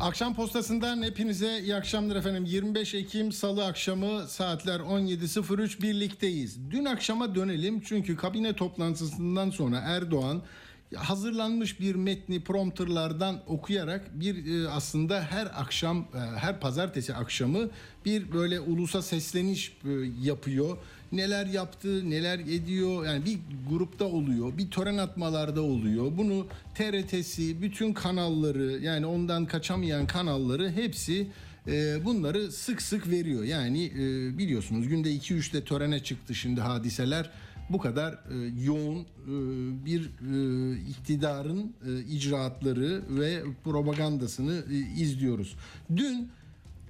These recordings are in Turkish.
Akşam postasından hepinize iyi akşamlar efendim. 25 Ekim Salı akşamı saatler 17.03 birlikteyiz. Dün akşama dönelim çünkü kabine toplantısından sonra Erdoğan hazırlanmış bir metni prompterlardan okuyarak bir e, aslında her akşam e, her pazartesi akşamı bir böyle ulusa sesleniş e, yapıyor. Neler yaptı, neler ediyor yani bir grupta oluyor, bir tören atmalarda oluyor. Bunu TRT'si, bütün kanalları yani ondan kaçamayan kanalları hepsi bunları sık sık veriyor. Yani biliyorsunuz günde 2-3'te törene çıktı şimdi hadiseler bu kadar e, yoğun e, bir e, iktidarın e, icraatları ve propagandasını e, izliyoruz. Dün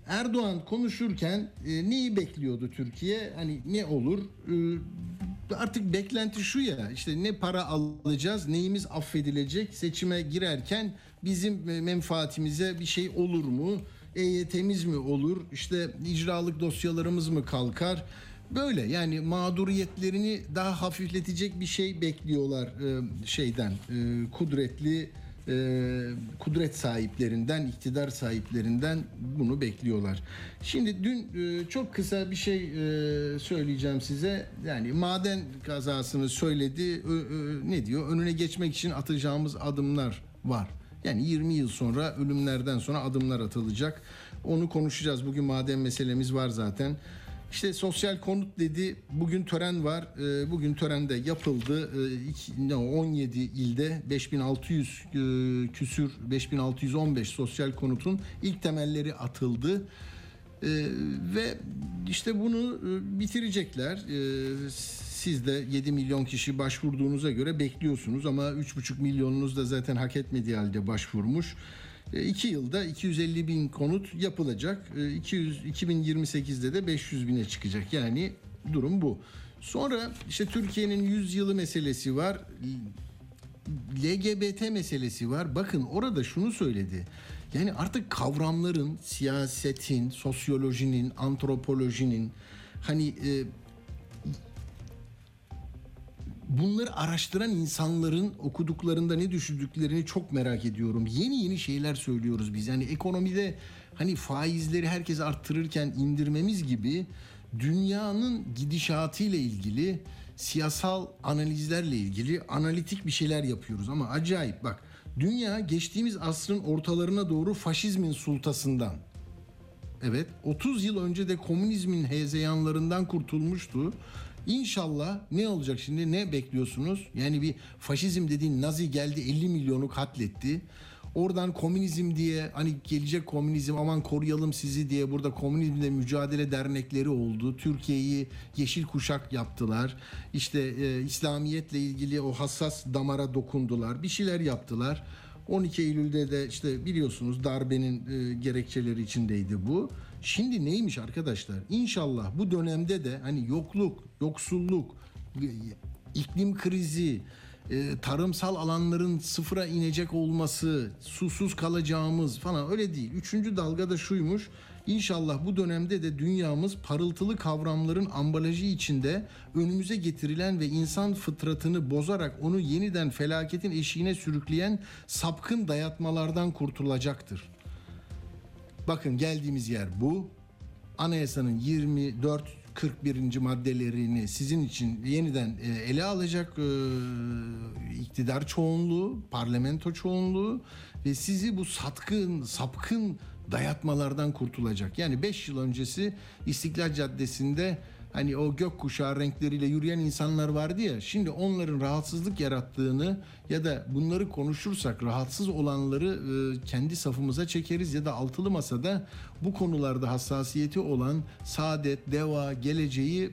Erdoğan konuşurken e, neyi bekliyordu Türkiye? Hani ne olur? E, artık beklenti şu ya işte ne para alacağız, neyimiz affedilecek seçime girerken bizim e, menfaatimize bir şey olur mu? EYT'miz mi olur? İşte icralık dosyalarımız mı kalkar? Böyle yani mağduriyetlerini daha hafifletecek bir şey bekliyorlar e, şeyden e, kudretli kudret sahiplerinden, iktidar sahiplerinden bunu bekliyorlar. Şimdi dün e, çok kısa bir şey e, söyleyeceğim size. Yani maden kazasını söyledi. Ne diyor? Önüne geçmek için atacağımız adımlar var. Yani 20 yıl sonra ölümlerden sonra adımlar atılacak. Onu konuşacağız. Bugün maden meselemiz var zaten. İşte sosyal konut dedi. Bugün tören var. Ee, bugün törende yapıldı. 17 ee, ilde 5600 e, küsür 5615 sosyal konutun ilk temelleri atıldı. Ve işte bunu e, bitirecekler. Siz de 7 milyon kişi başvurduğunuza göre bekliyorsunuz ama 3,5 milyonunuz da zaten hak etmediği halde başvurmuş. 2 e, yılda 250 bin konut yapılacak. 200, e, 2028'de de 500 bine çıkacak. Yani durum bu. Sonra işte Türkiye'nin 100 yılı meselesi var. LGBT meselesi var. Bakın orada şunu söyledi. Yani artık kavramların, siyasetin, sosyolojinin, antropolojinin hani e, bunları araştıran insanların okuduklarında ne düşündüklerini çok merak ediyorum. Yeni yeni şeyler söylüyoruz biz. Yani ekonomide hani faizleri herkes arttırırken indirmemiz gibi dünyanın gidişatı ile ilgili siyasal analizlerle ilgili analitik bir şeyler yapıyoruz ama acayip bak dünya geçtiğimiz asrın ortalarına doğru faşizmin sultasından evet 30 yıl önce de komünizmin hezeyanlarından kurtulmuştu. İnşallah ne olacak şimdi ne bekliyorsunuz? Yani bir faşizm dediğin Nazi geldi 50 milyonu katletti. Oradan komünizm diye hani gelecek komünizm aman koruyalım sizi diye burada komünizmle mücadele dernekleri oldu. Türkiye'yi yeşil kuşak yaptılar. İşte e, İslamiyetle ilgili o hassas damara dokundular. Bir şeyler yaptılar. 12 Eylül'de de işte biliyorsunuz darbenin e, gerekçeleri içindeydi bu. Şimdi neymiş arkadaşlar? İnşallah bu dönemde de hani yokluk, yoksulluk, iklim krizi, e, tarımsal alanların sıfıra inecek olması, susuz kalacağımız falan öyle değil. Üçüncü dalga da şuymuş. İnşallah bu dönemde de dünyamız parıltılı kavramların ambalajı içinde önümüze getirilen ve insan fıtratını bozarak onu yeniden felaketin eşiğine sürükleyen sapkın dayatmalardan kurtulacaktır. Bakın geldiğimiz yer bu. Anayasanın 24 41. maddelerini sizin için yeniden e, ele alacak e, iktidar çoğunluğu, parlamento çoğunluğu ve sizi bu satkın, sapkın dayatmalardan kurtulacak. Yani 5 yıl öncesi İstiklal Caddesi'nde hani o gökkuşağı renkleriyle yürüyen insanlar vardı ya şimdi onların rahatsızlık yarattığını ya da bunları konuşursak rahatsız olanları e, kendi safımıza çekeriz ya da altılı masada bu konularda hassasiyeti olan saadet, deva, geleceği e,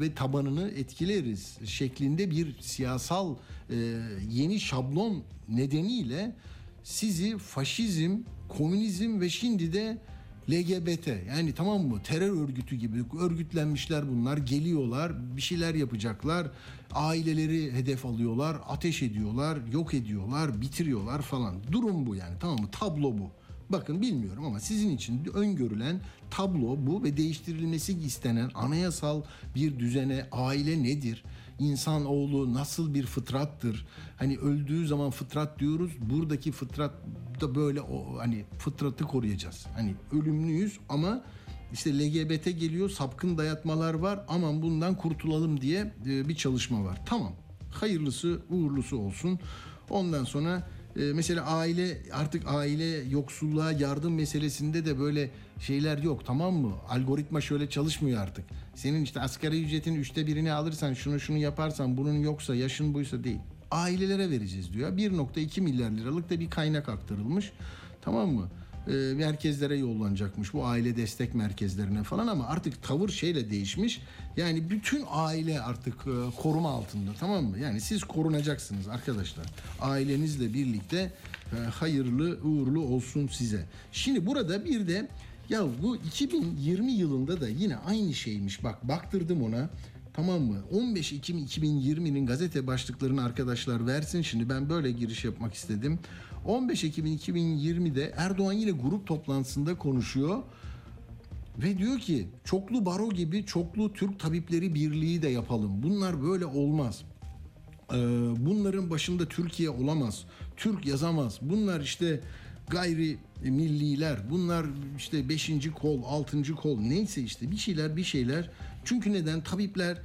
ve tabanını etkileriz şeklinde bir siyasal e, yeni şablon nedeniyle sizi faşizm, komünizm ve şimdi de LGBT yani tamam mı? Terör örgütü gibi örgütlenmişler bunlar geliyorlar bir şeyler yapacaklar aileleri hedef alıyorlar ateş ediyorlar yok ediyorlar bitiriyorlar falan. Durum bu yani tamam mı? Tablo bu. Bakın bilmiyorum ama sizin için öngörülen tablo bu ve değiştirilmesi istenen anayasal bir düzene aile nedir İnsan oğlu nasıl bir fıtrattır? Hani öldüğü zaman fıtrat diyoruz. Buradaki fıtrat da böyle o hani fıtratı koruyacağız. Hani ölümlüyüz ama işte LGBT geliyor, sapkın dayatmalar var. Aman bundan kurtulalım diye e, bir çalışma var. Tamam. Hayırlısı, uğurlusu olsun. Ondan sonra e, mesela aile artık aile yoksulluğa yardım meselesinde de böyle şeyler yok tamam mı? Algoritma şöyle çalışmıyor artık. Senin işte asgari ücretin üçte birini alırsan şunu şunu yaparsan bunun yoksa yaşın buysa değil. Ailelere vereceğiz diyor. 1.2 milyar liralık da bir kaynak aktarılmış. Tamam mı? e, merkezlere yollanacakmış bu aile destek merkezlerine falan ama artık tavır şeyle değişmiş. Yani bütün aile artık e, koruma altında tamam mı? Yani siz korunacaksınız arkadaşlar. Ailenizle birlikte e, hayırlı uğurlu olsun size. Şimdi burada bir de ya bu 2020 yılında da yine aynı şeymiş. Bak baktırdım ona. Tamam mı? 15 Ekim 2020'nin gazete başlıklarını arkadaşlar versin. Şimdi ben böyle giriş yapmak istedim. 15 Ekim 2020'de Erdoğan yine grup toplantısında konuşuyor. Ve diyor ki çoklu baro gibi çoklu Türk Tabipleri Birliği de yapalım. Bunlar böyle olmaz. Ee, bunların başında Türkiye olamaz. Türk yazamaz. Bunlar işte gayri milliler. Bunlar işte beşinci kol, altıncı kol neyse işte bir şeyler bir şeyler. Çünkü neden? Tabipler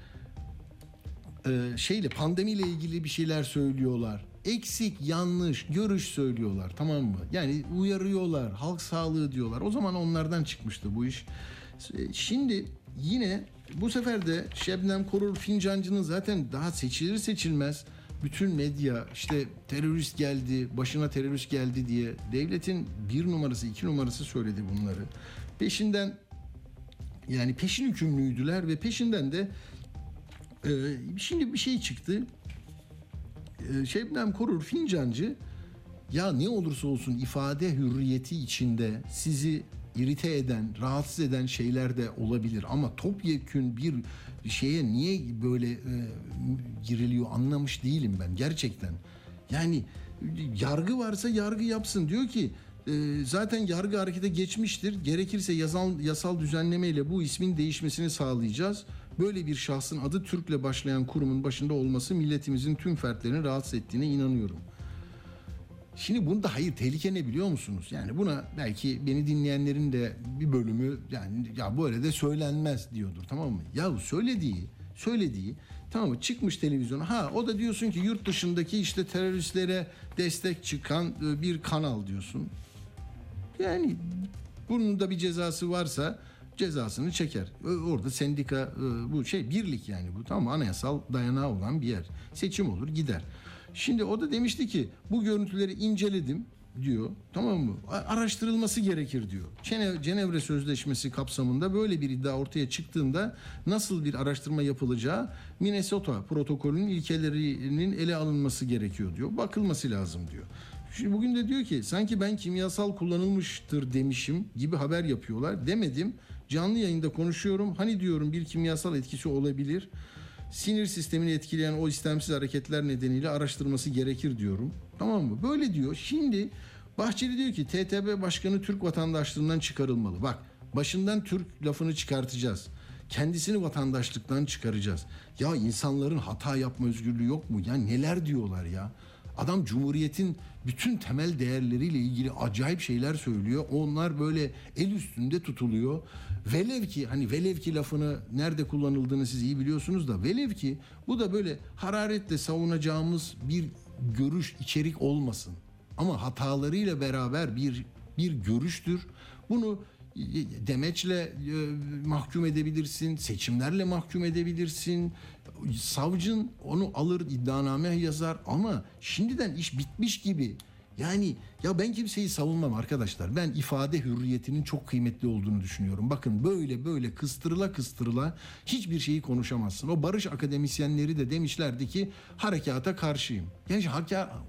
e, şeyle pandemiyle ilgili bir şeyler söylüyorlar. Eksik, yanlış, görüş söylüyorlar tamam mı? Yani uyarıyorlar, halk sağlığı diyorlar. O zaman onlardan çıkmıştı bu iş. E, şimdi yine bu sefer de Şebnem Korur Fincancı'nın zaten daha seçilir seçilmez bütün medya işte terörist geldi, başına terörist geldi diye devletin bir numarası, iki numarası söyledi bunları. Peşinden yani peşin hükümlüydüler ve peşinden de e, şimdi bir şey çıktı. E, Şebnem Korur Fincancı ya ne olursa olsun ifade hürriyeti içinde sizi irite eden, rahatsız eden şeyler de olabilir ama topyekün bir şeye niye böyle e, giriliyor anlamış değilim ben gerçekten. Yani yargı varsa yargı yapsın diyor ki e, zaten yargı harekete geçmiştir. Gerekirse yasal yasal düzenlemeyle bu ismin değişmesini sağlayacağız. Böyle bir şahsın adı Türk'le başlayan kurumun başında olması milletimizin tüm fertlerini rahatsız ettiğine inanıyorum. Şimdi bunda hayır tehlike ne biliyor musunuz? Yani buna belki beni dinleyenlerin de bir bölümü yani ya böyle de söylenmez diyordur tamam mı? Ya söylediği söylediği tamam mı çıkmış televizyona ha o da diyorsun ki yurt dışındaki işte teröristlere destek çıkan e, bir kanal diyorsun. Yani bunun da bir cezası varsa cezasını çeker. Orada sendika e, bu şey birlik yani bu tamam anayasal dayanağı olan bir yer. Seçim olur gider. Şimdi o da demişti ki bu görüntüleri inceledim diyor. Tamam mı? Araştırılması gerekir diyor. Cenevre Sözleşmesi kapsamında böyle bir iddia ortaya çıktığında nasıl bir araştırma yapılacağı Minnesota protokolünün ilkelerinin ele alınması gerekiyor diyor. Bakılması lazım diyor. Şimdi bugün de diyor ki sanki ben kimyasal kullanılmıştır demişim gibi haber yapıyorlar. Demedim. Canlı yayında konuşuyorum. Hani diyorum bir kimyasal etkisi olabilir sinir sistemini etkileyen o istemsiz hareketler nedeniyle araştırması gerekir diyorum. Tamam mı? Böyle diyor. Şimdi Bahçeli diyor ki TTB başkanı Türk vatandaşlığından çıkarılmalı. Bak başından Türk lafını çıkartacağız. Kendisini vatandaşlıktan çıkaracağız. Ya insanların hata yapma özgürlüğü yok mu? Ya neler diyorlar ya? Adam Cumhuriyet'in bütün temel değerleriyle ilgili acayip şeyler söylüyor. Onlar böyle el üstünde tutuluyor. Velev ki hani velev ki lafını nerede kullanıldığını siz iyi biliyorsunuz da velev ki bu da böyle hararetle savunacağımız bir görüş içerik olmasın. Ama hatalarıyla beraber bir bir görüştür. Bunu demeçle e, mahkum edebilirsin, seçimlerle mahkum edebilirsin. Savcın onu alır iddianame yazar ama şimdiden iş bitmiş gibi yani ya ben kimseyi savunmam arkadaşlar. Ben ifade hürriyetinin çok kıymetli olduğunu düşünüyorum. Bakın böyle böyle kıstırıla kıstırıla hiçbir şeyi konuşamazsın. O barış akademisyenleri de demişlerdi ki harekata karşıyım. Yani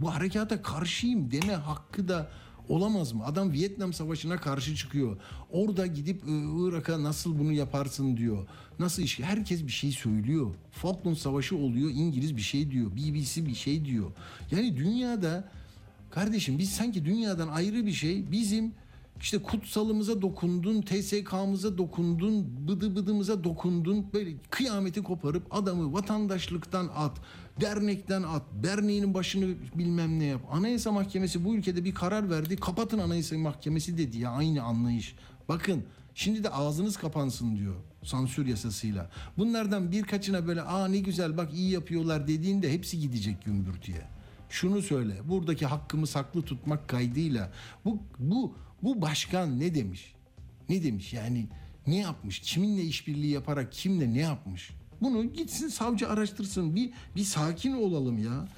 bu harekata karşıyım deme hakkı da Olamaz mı? Adam Vietnam Savaşı'na karşı çıkıyor. Orada gidip Irak'a nasıl bunu yaparsın diyor. Nasıl iş? Herkes bir şey söylüyor. Falkland Savaşı oluyor. İngiliz bir şey diyor. BBC bir şey diyor. Yani dünyada kardeşim biz sanki dünyadan ayrı bir şey bizim işte kutsalımıza dokundun, TSK'mıza dokundun, bıdı bıdımıza dokundun. Böyle kıyameti koparıp adamı vatandaşlıktan at, dernekten at, derneğinin başını bilmem ne yap. Anayasa Mahkemesi bu ülkede bir karar verdi. Kapatın Anayasa Mahkemesi dedi ya aynı anlayış. Bakın şimdi de ağzınız kapansın diyor sansür yasasıyla. Bunlardan birkaçına böyle aa ne güzel bak iyi yapıyorlar dediğinde hepsi gidecek gümbürtüye. Şunu söyle buradaki hakkımı saklı tutmak kaydıyla bu bu bu başkan ne demiş? Ne demiş yani ne yapmış? Kiminle işbirliği yaparak kimle ne yapmış? Bunu gitsin savcı araştırsın. Bir bir sakin olalım ya.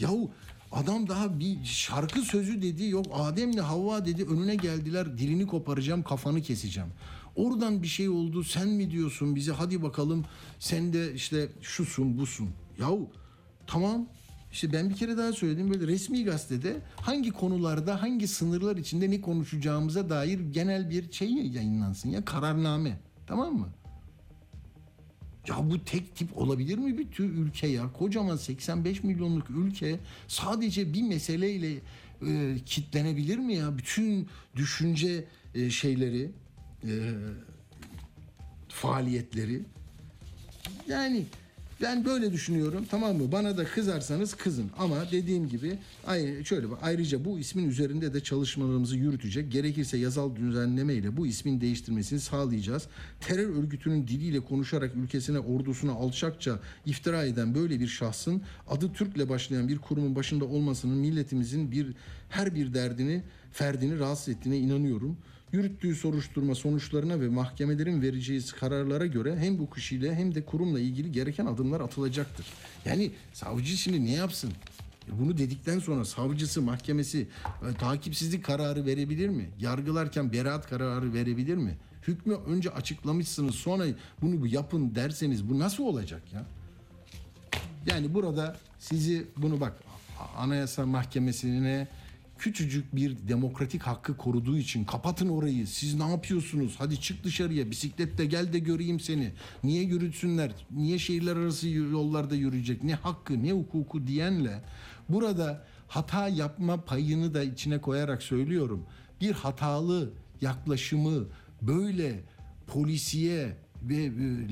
Yahu adam daha bir şarkı sözü dedi yok Adem'le Havva dedi önüne geldiler dilini koparacağım kafanı keseceğim. Oradan bir şey oldu sen mi diyorsun bize hadi bakalım sen de işte şusun busun. Yahu tamam işte ben bir kere daha söyledim böyle resmi gazetede hangi konularda hangi sınırlar içinde ne konuşacağımıza dair genel bir şey yayınlansın ya kararname tamam mı? Ya bu tek tip olabilir mi bir tür ülke ya? Kocaman 85 milyonluk ülke sadece bir meseleyle e, kitlenebilir mi ya? Bütün düşünce e, şeyleri, e, faaliyetleri. Yani ben böyle düşünüyorum tamam mı? Bana da kızarsanız kızın ama dediğim gibi şöyle bak ayrıca bu ismin üzerinde de çalışmalarımızı yürütecek. Gerekirse yasal düzenleme ile bu ismin değiştirmesini sağlayacağız. Terör örgütünün diliyle konuşarak ülkesine ordusuna alçakça iftira eden böyle bir şahsın adı Türk'le başlayan bir kurumun başında olmasının milletimizin bir her bir derdini ferdini rahatsız ettiğine inanıyorum yürüttüğü soruşturma sonuçlarına ve mahkemelerin vereceği kararlara göre hem bu kişiyle hem de kurumla ilgili gereken adımlar atılacaktır. Yani savcı şimdi ne yapsın? E Bunu dedikten sonra savcısı, mahkemesi e, takipsizlik kararı verebilir mi? Yargılarken beraat kararı verebilir mi? Hükmü önce açıklamışsınız sonra bunu yapın derseniz bu nasıl olacak ya? Yani burada sizi bunu bak Anayasa Mahkemesi'ne küçücük bir demokratik hakkı koruduğu için kapatın orayı. Siz ne yapıyorsunuz? Hadi çık dışarıya bisikletle gel de göreyim seni. Niye yürütsünler? Niye şehirler arası yollarda yürüyecek? Ne hakkı ne hukuku diyenle burada hata yapma payını da içine koyarak söylüyorum. Bir hatalı yaklaşımı böyle polisiye ve e,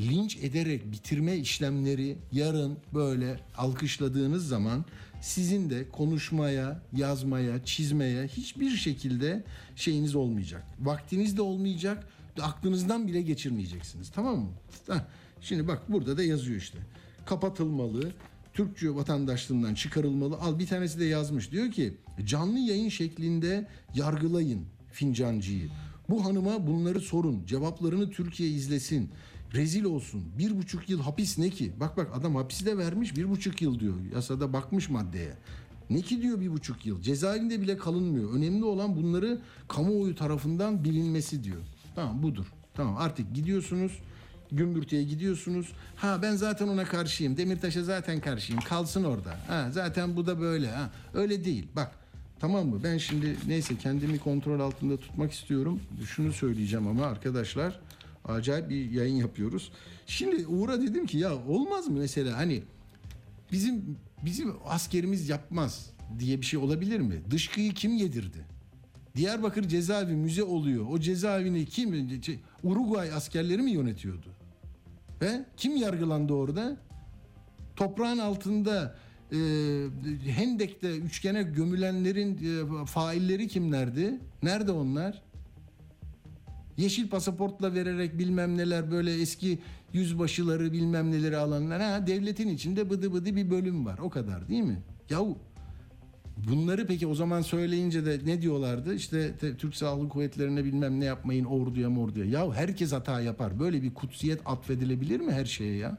linç ederek bitirme işlemleri yarın böyle alkışladığınız zaman sizin de konuşmaya, yazmaya, çizmeye hiçbir şekilde şeyiniz olmayacak. Vaktiniz de olmayacak, aklınızdan bile geçirmeyeceksiniz. Tamam mı? Heh, Şimdi bak burada da yazıyor işte. Kapatılmalı, Türkçe vatandaşlığından çıkarılmalı. Al bir tanesi de yazmış. Diyor ki canlı yayın şeklinde yargılayın fincancıyı. Bu hanıma bunları sorun. Cevaplarını Türkiye izlesin. Rezil olsun. Bir buçuk yıl hapis ne ki? Bak bak adam hapisi de vermiş bir buçuk yıl diyor. Yasada bakmış maddeye. Ne ki diyor bir buçuk yıl. Cezaevinde bile kalınmıyor. Önemli olan bunları kamuoyu tarafından bilinmesi diyor. Tamam budur. Tamam artık gidiyorsunuz. Gümbürtüye gidiyorsunuz. Ha ben zaten ona karşıyım. Demirtaş'a zaten karşıyım. Kalsın orada. Ha zaten bu da böyle. Ha öyle değil. Bak Tamam mı? Ben şimdi neyse kendimi kontrol altında tutmak istiyorum. Şunu söyleyeceğim ama arkadaşlar acayip bir yayın yapıyoruz. Şimdi Uğur'a dedim ki ya olmaz mı mesela hani bizim bizim askerimiz yapmaz diye bir şey olabilir mi? Dışkıyı kim yedirdi? Diyarbakır cezaevi müze oluyor. O cezaevini kim? Uruguay askerleri mi yönetiyordu? Ve kim yargılandı orada? Toprağın altında e, Hendek'te üçgene gömülenlerin e, failleri kimlerdi? Nerede onlar? Yeşil pasaportla vererek bilmem neler böyle eski yüzbaşıları bilmem neleri alanlar. Ha, devletin içinde bıdı bıdı bir bölüm var. O kadar değil mi? Yahu bunları peki o zaman söyleyince de ne diyorlardı? İşte te- Türk Silahlı Kuvvetleri'ne bilmem ne yapmayın orduya morduya. Ya herkes hata yapar. Böyle bir kutsiyet atfedilebilir mi her şeye ya?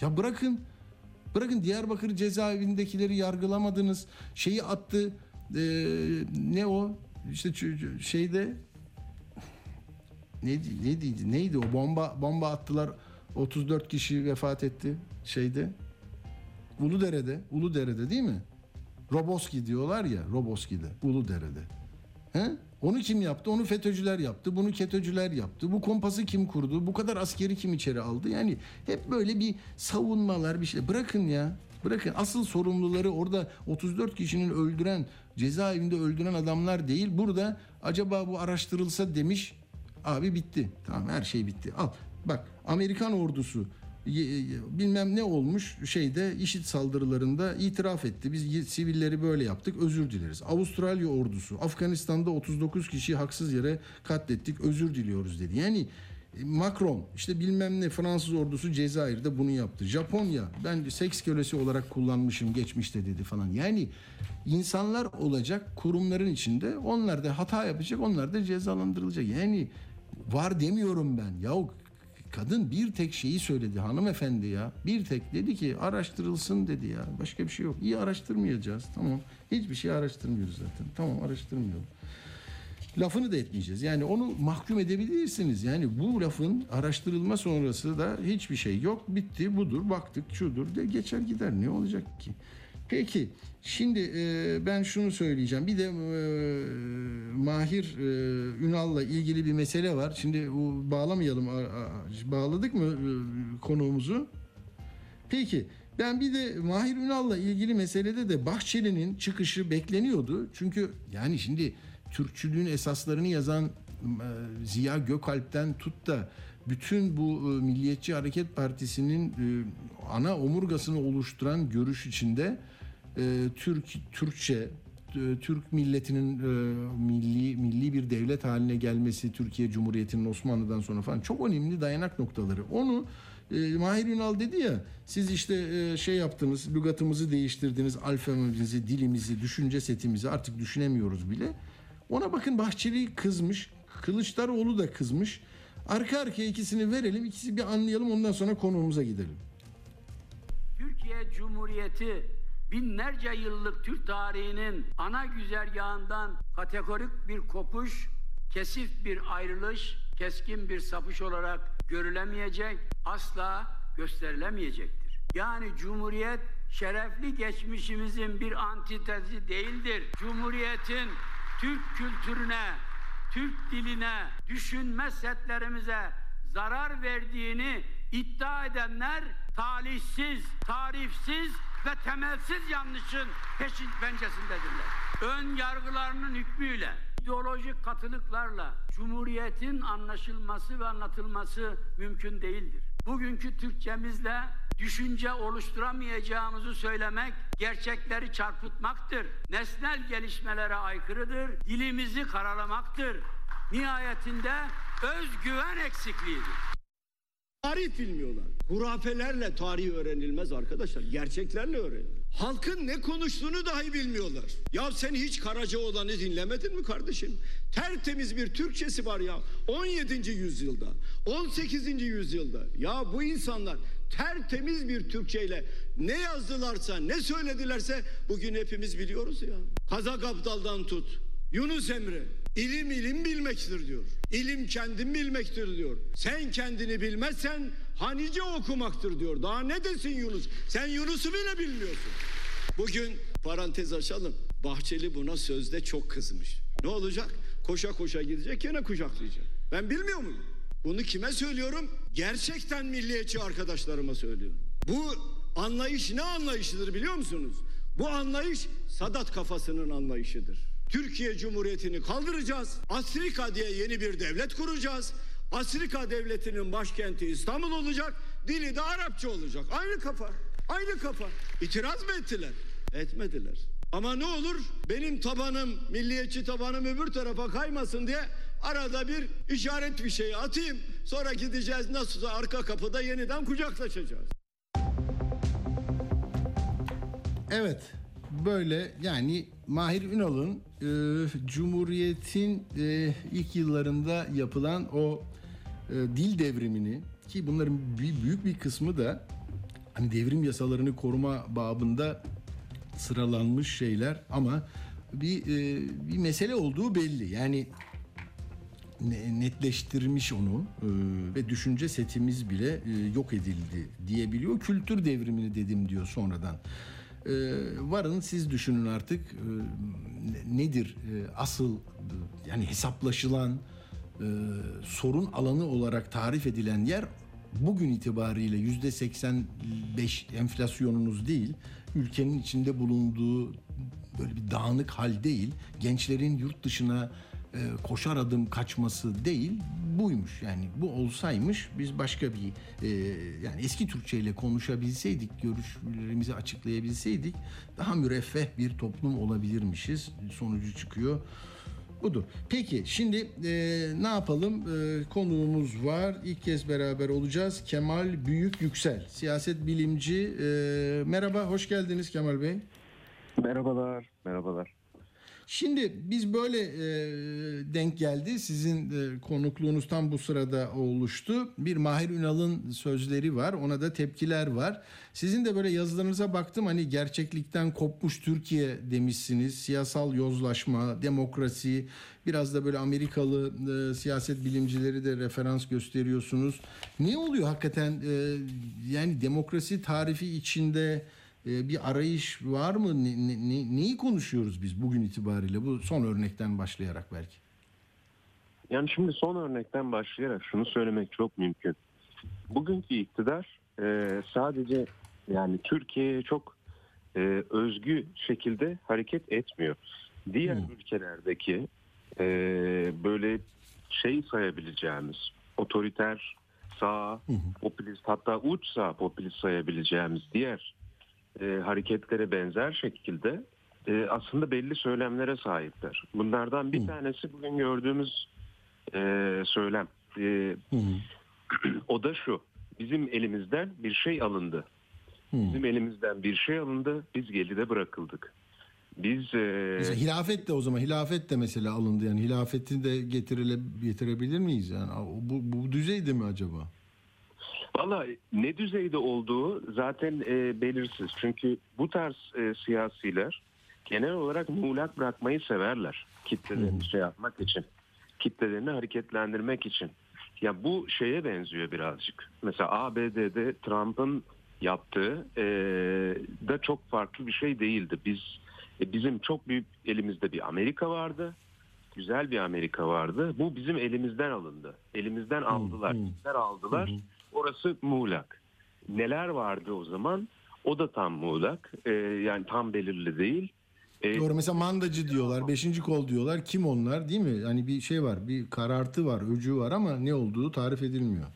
Ya bırakın. Bırakın Diyarbakır cezaevindekileri yargılamadınız. Şeyi attı. e, ne o? İşte ç- şeyde neydi, neydi, neydi o bomba bomba attılar 34 kişi vefat etti şeyde Uludere'de Uludere'de değil mi? Roboski diyorlar ya Roboski'de Uludere'de. He? Onu kim yaptı? Onu FETÖ'cüler yaptı. Bunu KETÖ'cüler yaptı. Bu kompası kim kurdu? Bu kadar askeri kim içeri aldı? Yani hep böyle bir savunmalar bir şey. Bırakın ya. Bırakın asıl sorumluları orada 34 kişinin öldüren, cezaevinde öldüren adamlar değil. Burada acaba bu araştırılsa demiş. Abi bitti. Tamam her şey bitti. Al bak Amerikan ordusu bilmem ne olmuş şeyde işit saldırılarında itiraf etti. Biz sivilleri böyle yaptık özür dileriz. Avustralya ordusu Afganistan'da 39 kişiyi haksız yere katlettik özür diliyoruz dedi. Yani e, Macron işte bilmem ne Fransız ordusu Cezayir'de bunu yaptı. Japonya ben seks kölesi olarak kullanmışım geçmişte dedi falan. Yani insanlar olacak kurumların içinde onlar da hata yapacak onlar da cezalandırılacak. Yani var demiyorum ben. Yahu kadın bir tek şeyi söyledi hanımefendi ya. Bir tek dedi ki araştırılsın dedi ya. Başka bir şey yok. İyi araştırmayacağız. Tamam. Hiçbir şey araştırmıyoruz zaten. Tamam araştırmayalım. Lafını da etmeyeceğiz. Yani onu mahkum edebilirsiniz. Yani bu lafın araştırılma sonrası da hiçbir şey yok. Bitti budur baktık şudur de geçer gider. Ne olacak ki? Peki şimdi e, ben şunu söyleyeceğim. Bir de e, Mahir e, Ünal'la ilgili bir mesele var. Şimdi bu bağlamayalım. Bağladık mı e, konuğumuzu? Peki ben bir de Mahir Ünal'la ilgili meselede de Bahçeli'nin çıkışı bekleniyordu. Çünkü yani şimdi Türkçülüğün esaslarını yazan e, Ziya Gökalp'ten tut da bütün bu e, Milliyetçi Hareket Partisi'nin e, ana omurgasını oluşturan görüş içinde e, Türk Türkçe e, Türk milletinin e, milli milli bir devlet haline gelmesi Türkiye Cumhuriyeti'nin Osmanlı'dan sonra falan çok önemli dayanak noktaları. Onu e, Mahir Ünal dedi ya siz işte e, şey yaptınız lügatımızı değiştirdiniz alfabemizi dilimizi düşünce setimizi artık düşünemiyoruz bile. Ona bakın Bahçeli kızmış Kılıçdaroğlu da kızmış. Arka arkaya ikisini verelim ikisi bir anlayalım ondan sonra konuğumuza gidelim. Türkiye Cumhuriyeti binlerce yıllık Türk tarihinin ana güzergahından kategorik bir kopuş, kesif bir ayrılış, keskin bir sapış olarak görülemeyecek, asla gösterilemeyecektir. Yani Cumhuriyet şerefli geçmişimizin bir antitezi değildir. Cumhuriyetin Türk kültürüne, Türk diline, düşünme setlerimize zarar verdiğini iddia edenler talihsiz, tarifsiz ve temelsiz yanlışın peşin pencesindedirler. Ön yargılarının hükmüyle, ideolojik katılıklarla Cumhuriyet'in anlaşılması ve anlatılması mümkün değildir. Bugünkü Türkçemizle düşünce oluşturamayacağımızı söylemek gerçekleri çarpıtmaktır. Nesnel gelişmelere aykırıdır. Dilimizi karalamaktır. Nihayetinde özgüven eksikliğidir. Tarih bilmiyorlar. Hurafelerle tarih öğrenilmez arkadaşlar. Gerçeklerle öğrenilir. Halkın ne konuştuğunu dahi bilmiyorlar. Ya sen hiç Karacaoğlan'ı dinlemedin mi kardeşim? Tertemiz bir Türkçesi var ya 17. yüzyılda, 18. yüzyılda. Ya bu insanlar tertemiz bir Türkçeyle ne yazdılarsa, ne söyledilerse bugün hepimiz biliyoruz ya. Kazak Abdal'dan tut, Yunus Emre ilim ilim bilmektir diyor. İlim kendin bilmektir diyor. Sen kendini bilmezsen hanice okumaktır diyor. Daha ne desin Yunus? Sen Yunus'u bile bilmiyorsun. Bugün parantez açalım. Bahçeli buna sözde çok kızmış. Ne olacak? Koşa koşa gidecek yine kucaklayacak. Ben bilmiyor muyum? Bunu kime söylüyorum? Gerçekten milliyetçi arkadaşlarıma söylüyorum. Bu anlayış ne anlayışıdır biliyor musunuz? Bu anlayış Sadat kafasının anlayışıdır. Türkiye Cumhuriyeti'ni kaldıracağız. Afrika diye yeni bir devlet kuracağız. Afrika devletinin başkenti İstanbul olacak. Dili de Arapça olacak. Aynı kafa. Aynı kafa. İtiraz mı ettiler? Etmediler. Ama ne olur benim tabanım, milliyetçi tabanım öbür tarafa kaymasın diye arada bir işaret bir şey atayım. Sonra gideceğiz nasılsa arka kapıda yeniden kucaklaşacağız. Evet böyle yani Mahir Ünal'ın e, Cumhuriyet'in e, ilk yıllarında yapılan o e, dil devrimini ki bunların bir, büyük bir kısmı da hani devrim yasalarını koruma babında sıralanmış şeyler ama bir e, bir mesele olduğu belli. Yani ne- netleştirmiş onu e, ve düşünce setimiz bile e, yok edildi diyebiliyor. Kültür devrimini dedim diyor sonradan. E, varın siz düşünün artık. E, ne- nedir e, asıl e, yani hesaplaşılan e, sorun alanı olarak tarif edilen yer bugün itibariyle yüzde 85 enflasyonunuz değil, ülkenin içinde bulunduğu böyle bir dağınık hal değil, gençlerin yurt dışına e, koşar adım kaçması değil, buymuş. Yani bu olsaymış biz başka bir e, yani eski Türkçe ile konuşabilseydik, görüşlerimizi açıklayabilseydik daha müreffeh bir toplum olabilirmişiz. Sonucu çıkıyor. Budur. Peki şimdi e, ne yapalım? E, konuğumuz var. İlk kez beraber olacağız. Kemal Büyük Yüksel, siyaset bilimci. E, merhaba, hoş geldiniz Kemal Bey. Merhabalar, merhabalar. Şimdi biz böyle e, denk geldi. Sizin e, konukluğunuz tam bu sırada oluştu. Bir Mahir Ünal'ın sözleri var. Ona da tepkiler var. Sizin de böyle yazılarınıza baktım. Hani gerçeklikten kopmuş Türkiye demişsiniz. Siyasal yozlaşma, demokrasi, biraz da böyle Amerikalı e, siyaset bilimcileri de referans gösteriyorsunuz. Ne oluyor hakikaten? E, yani demokrasi tarifi içinde bir arayış var mı? Ne, ne- ne- neyi konuşuyoruz biz bugün itibariyle? Bu son örnekten başlayarak belki. Yani şimdi son örnekten başlayarak şunu söylemek çok mümkün. Bugünkü iktidar e, sadece yani Türkiye'ye çok e, özgü şekilde hareket etmiyor. Diğer ülkelerdeki e, böyle şey sayabileceğimiz otoriter sağ popülist hatta uç sağ popülist sayabileceğimiz diğer e, hareketlere benzer şekilde e, aslında belli söylemlere sahipler. Bunlardan bir tanesi bugün gördüğümüz e, söylem. E, o da şu. Bizim elimizden bir şey alındı. Bizim elimizden bir şey alındı. Biz geride bırakıldık. Biz e, Mesela hilafet de o zaman hilafet de mesela alındı yani hilafeti de getirile, getirebilir miyiz yani bu, bu düzeyde mi acaba? Valla ne düzeyde olduğu zaten e, belirsiz. Çünkü bu tarz e, siyasiler genel olarak muğlak bırakmayı severler. Kitlelerini şey yapmak için. Kitlelerini hareketlendirmek için. Ya bu şeye benziyor birazcık. Mesela ABD'de Trump'ın yaptığı e, da çok farklı bir şey değildi. Biz e, bizim çok büyük elimizde bir Amerika vardı. Güzel bir Amerika vardı. Bu bizim elimizden alındı. Elimizden aldılar. Kimler aldılar? Orası muğlak. Neler vardı o zaman? O da tam muğlak. E, yani tam belirli değil. E, Doğru mesela mandacı diyorlar, beşinci kol diyorlar. Kim onlar değil mi? Hani bir şey var, bir karartı var, öcü var ama ne olduğu tarif edilmiyor.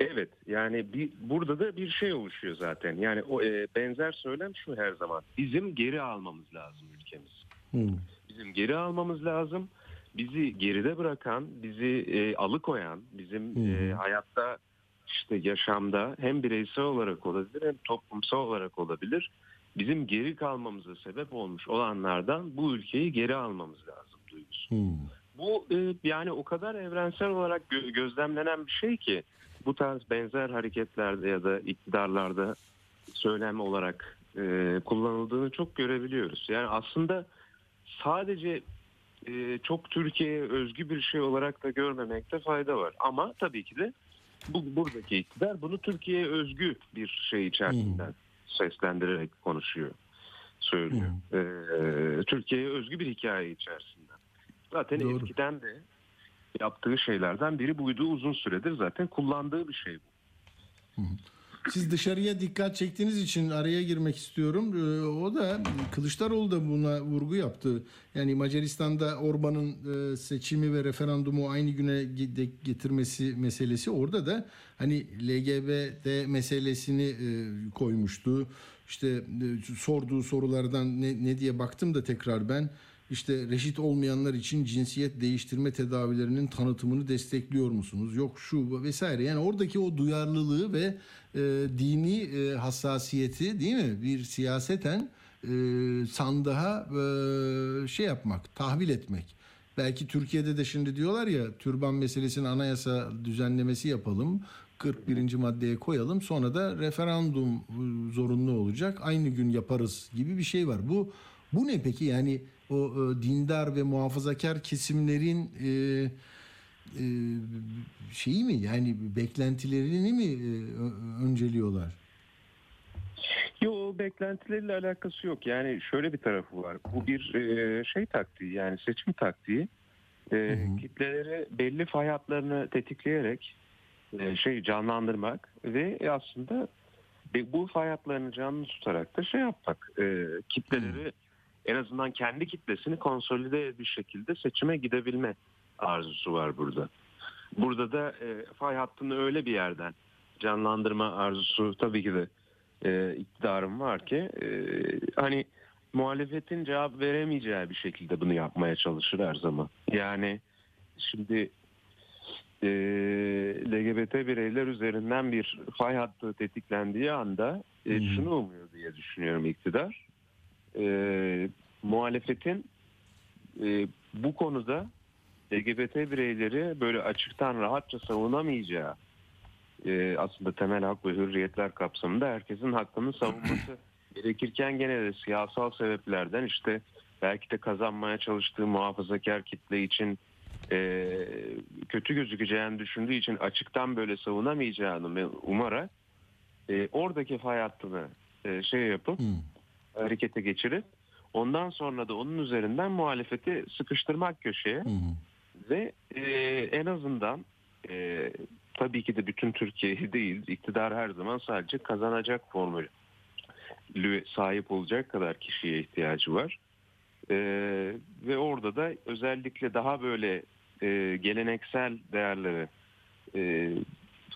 Evet yani bir, burada da bir şey oluşuyor zaten. Yani o e, benzer söylem şu her zaman. Bizim geri almamız lazım ülkemiz. Hı. Bizim geri almamız lazım. Bizi geride bırakan, bizi e, alıkoyan, bizim e, hayatta işte yaşamda hem bireysel olarak olabilir hem toplumsal olarak olabilir. Bizim geri kalmamıza sebep olmuş olanlardan bu ülkeyi geri almamız lazım duygusu. Hı. Bu e, yani o kadar evrensel olarak gö- gözlemlenen bir şey ki bu tarz benzer hareketlerde ya da iktidarlarda söylem olarak e, kullanıldığını çok görebiliyoruz. Yani aslında sadece e, çok Türkiye'ye özgü bir şey olarak da görmemekte fayda var. Ama tabii ki de bu buradaki iktidar bunu Türkiye'ye özgü bir şey içerisinden seslendirerek konuşuyor, söylüyor. E, Türkiye'ye özgü bir hikaye içerisinden. Zaten Doğru. eskiden de yaptığı şeylerden biri buydu. Uzun süredir zaten kullandığı bir şey bu. Siz dışarıya dikkat çektiğiniz için araya girmek istiyorum. Ee, O da Kılıçdaroğlu da buna vurgu yaptı. Yani Macaristan'da Orban'ın e, seçimi ve referandumu aynı güne getirmesi meselesi orada da hani LGBT meselesini e, koymuştu. İşte e, sorduğu sorulardan ne, ne diye baktım da tekrar ben işte reşit olmayanlar için cinsiyet değiştirme tedavilerinin tanıtımını destekliyor musunuz? Yok şu vesaire. Yani oradaki o duyarlılığı ve e, dini e, hassasiyeti değil mi? Bir siyaseten e, sandığa e, şey yapmak, tahvil etmek. Belki Türkiye'de de şimdi diyorlar ya türban meselesini anayasa düzenlemesi yapalım. 41. maddeye koyalım. Sonra da referandum e, zorunlu olacak. Aynı gün yaparız gibi bir şey var. Bu bu ne peki? Yani o e, dindar ve muhafazakar kesimlerin e, e, şeyi mi? Yani beklentilerini mi e, önceliyorlar? Yo beklentileriyle alakası yok. Yani şöyle bir tarafı var. Bu bir e, şey taktiği yani seçim taktiği. E, kitleleri belli fay hatlarını tetikleyerek e, şey canlandırmak ve aslında bu fay hatlarını canlı tutarak da şey yapmak. E, kitleleri en azından kendi kitlesini konsolide bir şekilde seçime gidebilme arzusu var burada. Burada da e, fay hattını öyle bir yerden canlandırma arzusu tabii ki de e, iktidarım var ki e, hani muhalefetin cevap veremeyeceği bir şekilde bunu yapmaya çalışır her zaman. Yani şimdi e, LGBT bireyler üzerinden bir fay hattı tetiklendiği anda e, şunu umuyor diye düşünüyorum iktidar. E, muhalefetin e, bu konuda LGBT bireyleri böyle açıktan rahatça savunamayacağı e, aslında temel hak ve hürriyetler kapsamında herkesin hakkını savunması gerekirken gene de siyasal sebeplerden işte belki de kazanmaya çalıştığı muhafazakar kitle için e, kötü gözükeceğini düşündüğü için açıktan böyle savunamayacağını umarak e, oradaki fay hattını e, şey yapıp Hı. Harekete geçirip ondan sonra da onun üzerinden muhalefeti sıkıştırmak köşeye Hı hı. ve e, en azından e, tabii ki de bütün Türkiye'yi değil iktidar her zaman sadece kazanacak formülü sahip olacak kadar kişiye ihtiyacı var. E, ve orada da özellikle daha böyle e, geleneksel değerlere e,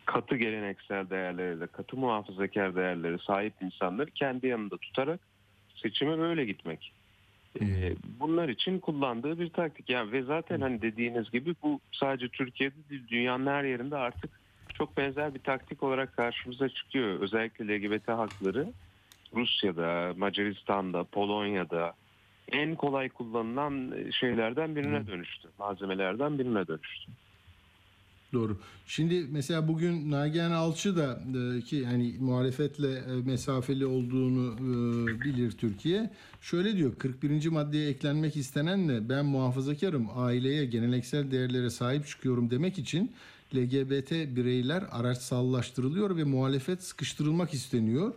katı geleneksel değerlere de katı muhafazakar değerlere sahip insanları kendi yanında tutarak seçime böyle gitmek. Ee, bunlar için kullandığı bir taktik. Yani ve zaten hani dediğiniz gibi bu sadece Türkiye'de değil dünyanın her yerinde artık çok benzer bir taktik olarak karşımıza çıkıyor. Özellikle LGBT hakları Rusya'da, Macaristan'da, Polonya'da en kolay kullanılan şeylerden birine dönüştü. Malzemelerden birine dönüştü. Doğru. Şimdi mesela bugün Nagihan Alçı da e, ki yani muhalefetle e, mesafeli olduğunu e, bilir Türkiye. Şöyle diyor 41. maddeye eklenmek istenenle ben muhafazakarım, aileye, geleneksel değerlere sahip çıkıyorum demek için LGBT bireyler araçsallaştırılıyor ve muhalefet sıkıştırılmak isteniyor.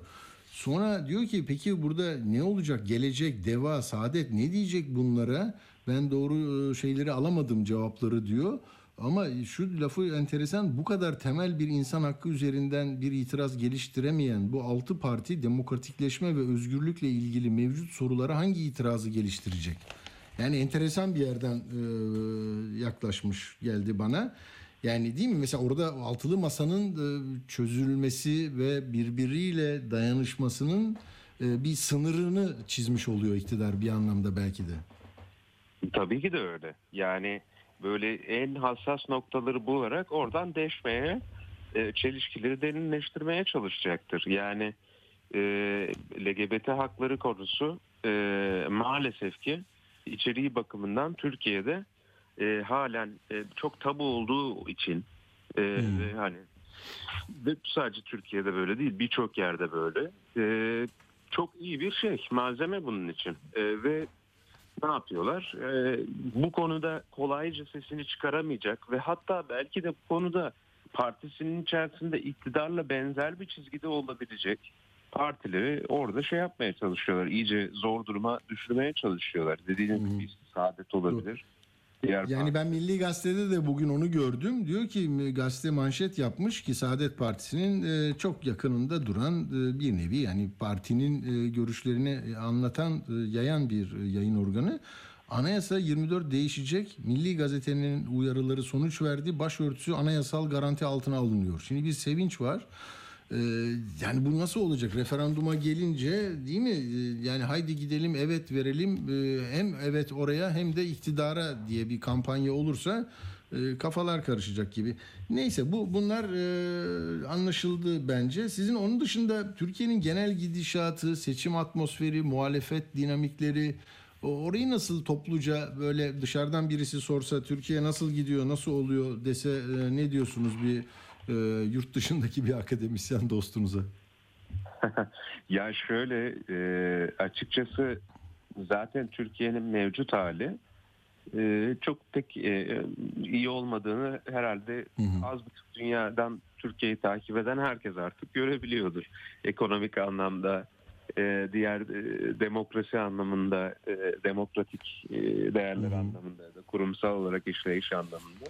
Sonra diyor ki peki burada ne olacak? Gelecek, deva, saadet ne diyecek bunlara? Ben doğru şeyleri alamadım cevapları diyor. Ama şu lafı enteresan bu kadar temel bir insan hakkı üzerinden bir itiraz geliştiremeyen bu altı parti demokratikleşme ve özgürlükle ilgili mevcut sorulara hangi itirazı geliştirecek? Yani enteresan bir yerden e, yaklaşmış geldi bana. Yani değil mi? Mesela orada altılı masanın e, çözülmesi ve birbiriyle dayanışmasının e, bir sınırını çizmiş oluyor iktidar bir anlamda belki de. Tabii ki de öyle. Yani böyle en hassas noktaları bularak oradan deşmeye, e, çelişkileri derinleştirmeye çalışacaktır. Yani e, LGBT hakları konusu e, maalesef ki içeriği bakımından Türkiye'de e, halen e, çok tabu olduğu için e, ve hani ve sadece Türkiye'de böyle değil birçok yerde böyle e, çok iyi bir şey malzeme bunun için E, ve ne yapıyorlar? E, bu konuda kolayca sesini çıkaramayacak ve hatta belki de bu konuda partisinin içerisinde iktidarla benzer bir çizgide olabilecek partileri orada şey yapmaya çalışıyorlar. İyice zor duruma düşürmeye çalışıyorlar. Dediğiniz gibi saadet olabilir. Diğer Yani ben Milli Gazete'de de bugün onu gördüm. Diyor ki gazete manşet yapmış ki Saadet Partisi'nin e, çok yakınında duran e, bir nevi yani partinin e, görüşlerini anlatan, yayan bir yayın organı. Anayasa 24 değişecek. Milli Gazete'nin uyarıları sonuç verdi. Başörtüsü anayasal garanti altına alınıyor. Şimdi bir sevinç var. Ee, yani bu nasıl olacak? Referanduma gelince değil mi? Ee, Yani haydi gidelim evet verelim Ee, hem evet oraya hem de iktidara diye bir kampanya olursa e, kafalar karışacak gibi. Neyse bu bunlar e, anlaşıldı bence. Sizin onun dışında Türkiye'nin genel gidişatı, seçim atmosferi, muhalefet dinamikleri orayı nasıl topluca böyle dışarıdan birisi sorsa Türkiye nasıl gidiyor, nasıl oluyor dese e, ne diyorsunuz bir e, yurt dışındaki bir akademisyen dostunuza? ya şöyle e, açıkçası zaten Türkiye'nin mevcut hali e, çok pek e, iyi olmadığını herhalde az buçuk dünyadan Türkiye'yi takip eden herkes artık görebiliyordur. Ekonomik anlamda e, diğer e, demokrasi anlamında, e, demokratik e, değerler anlamında da kurumsal olarak işleyiş anlamında.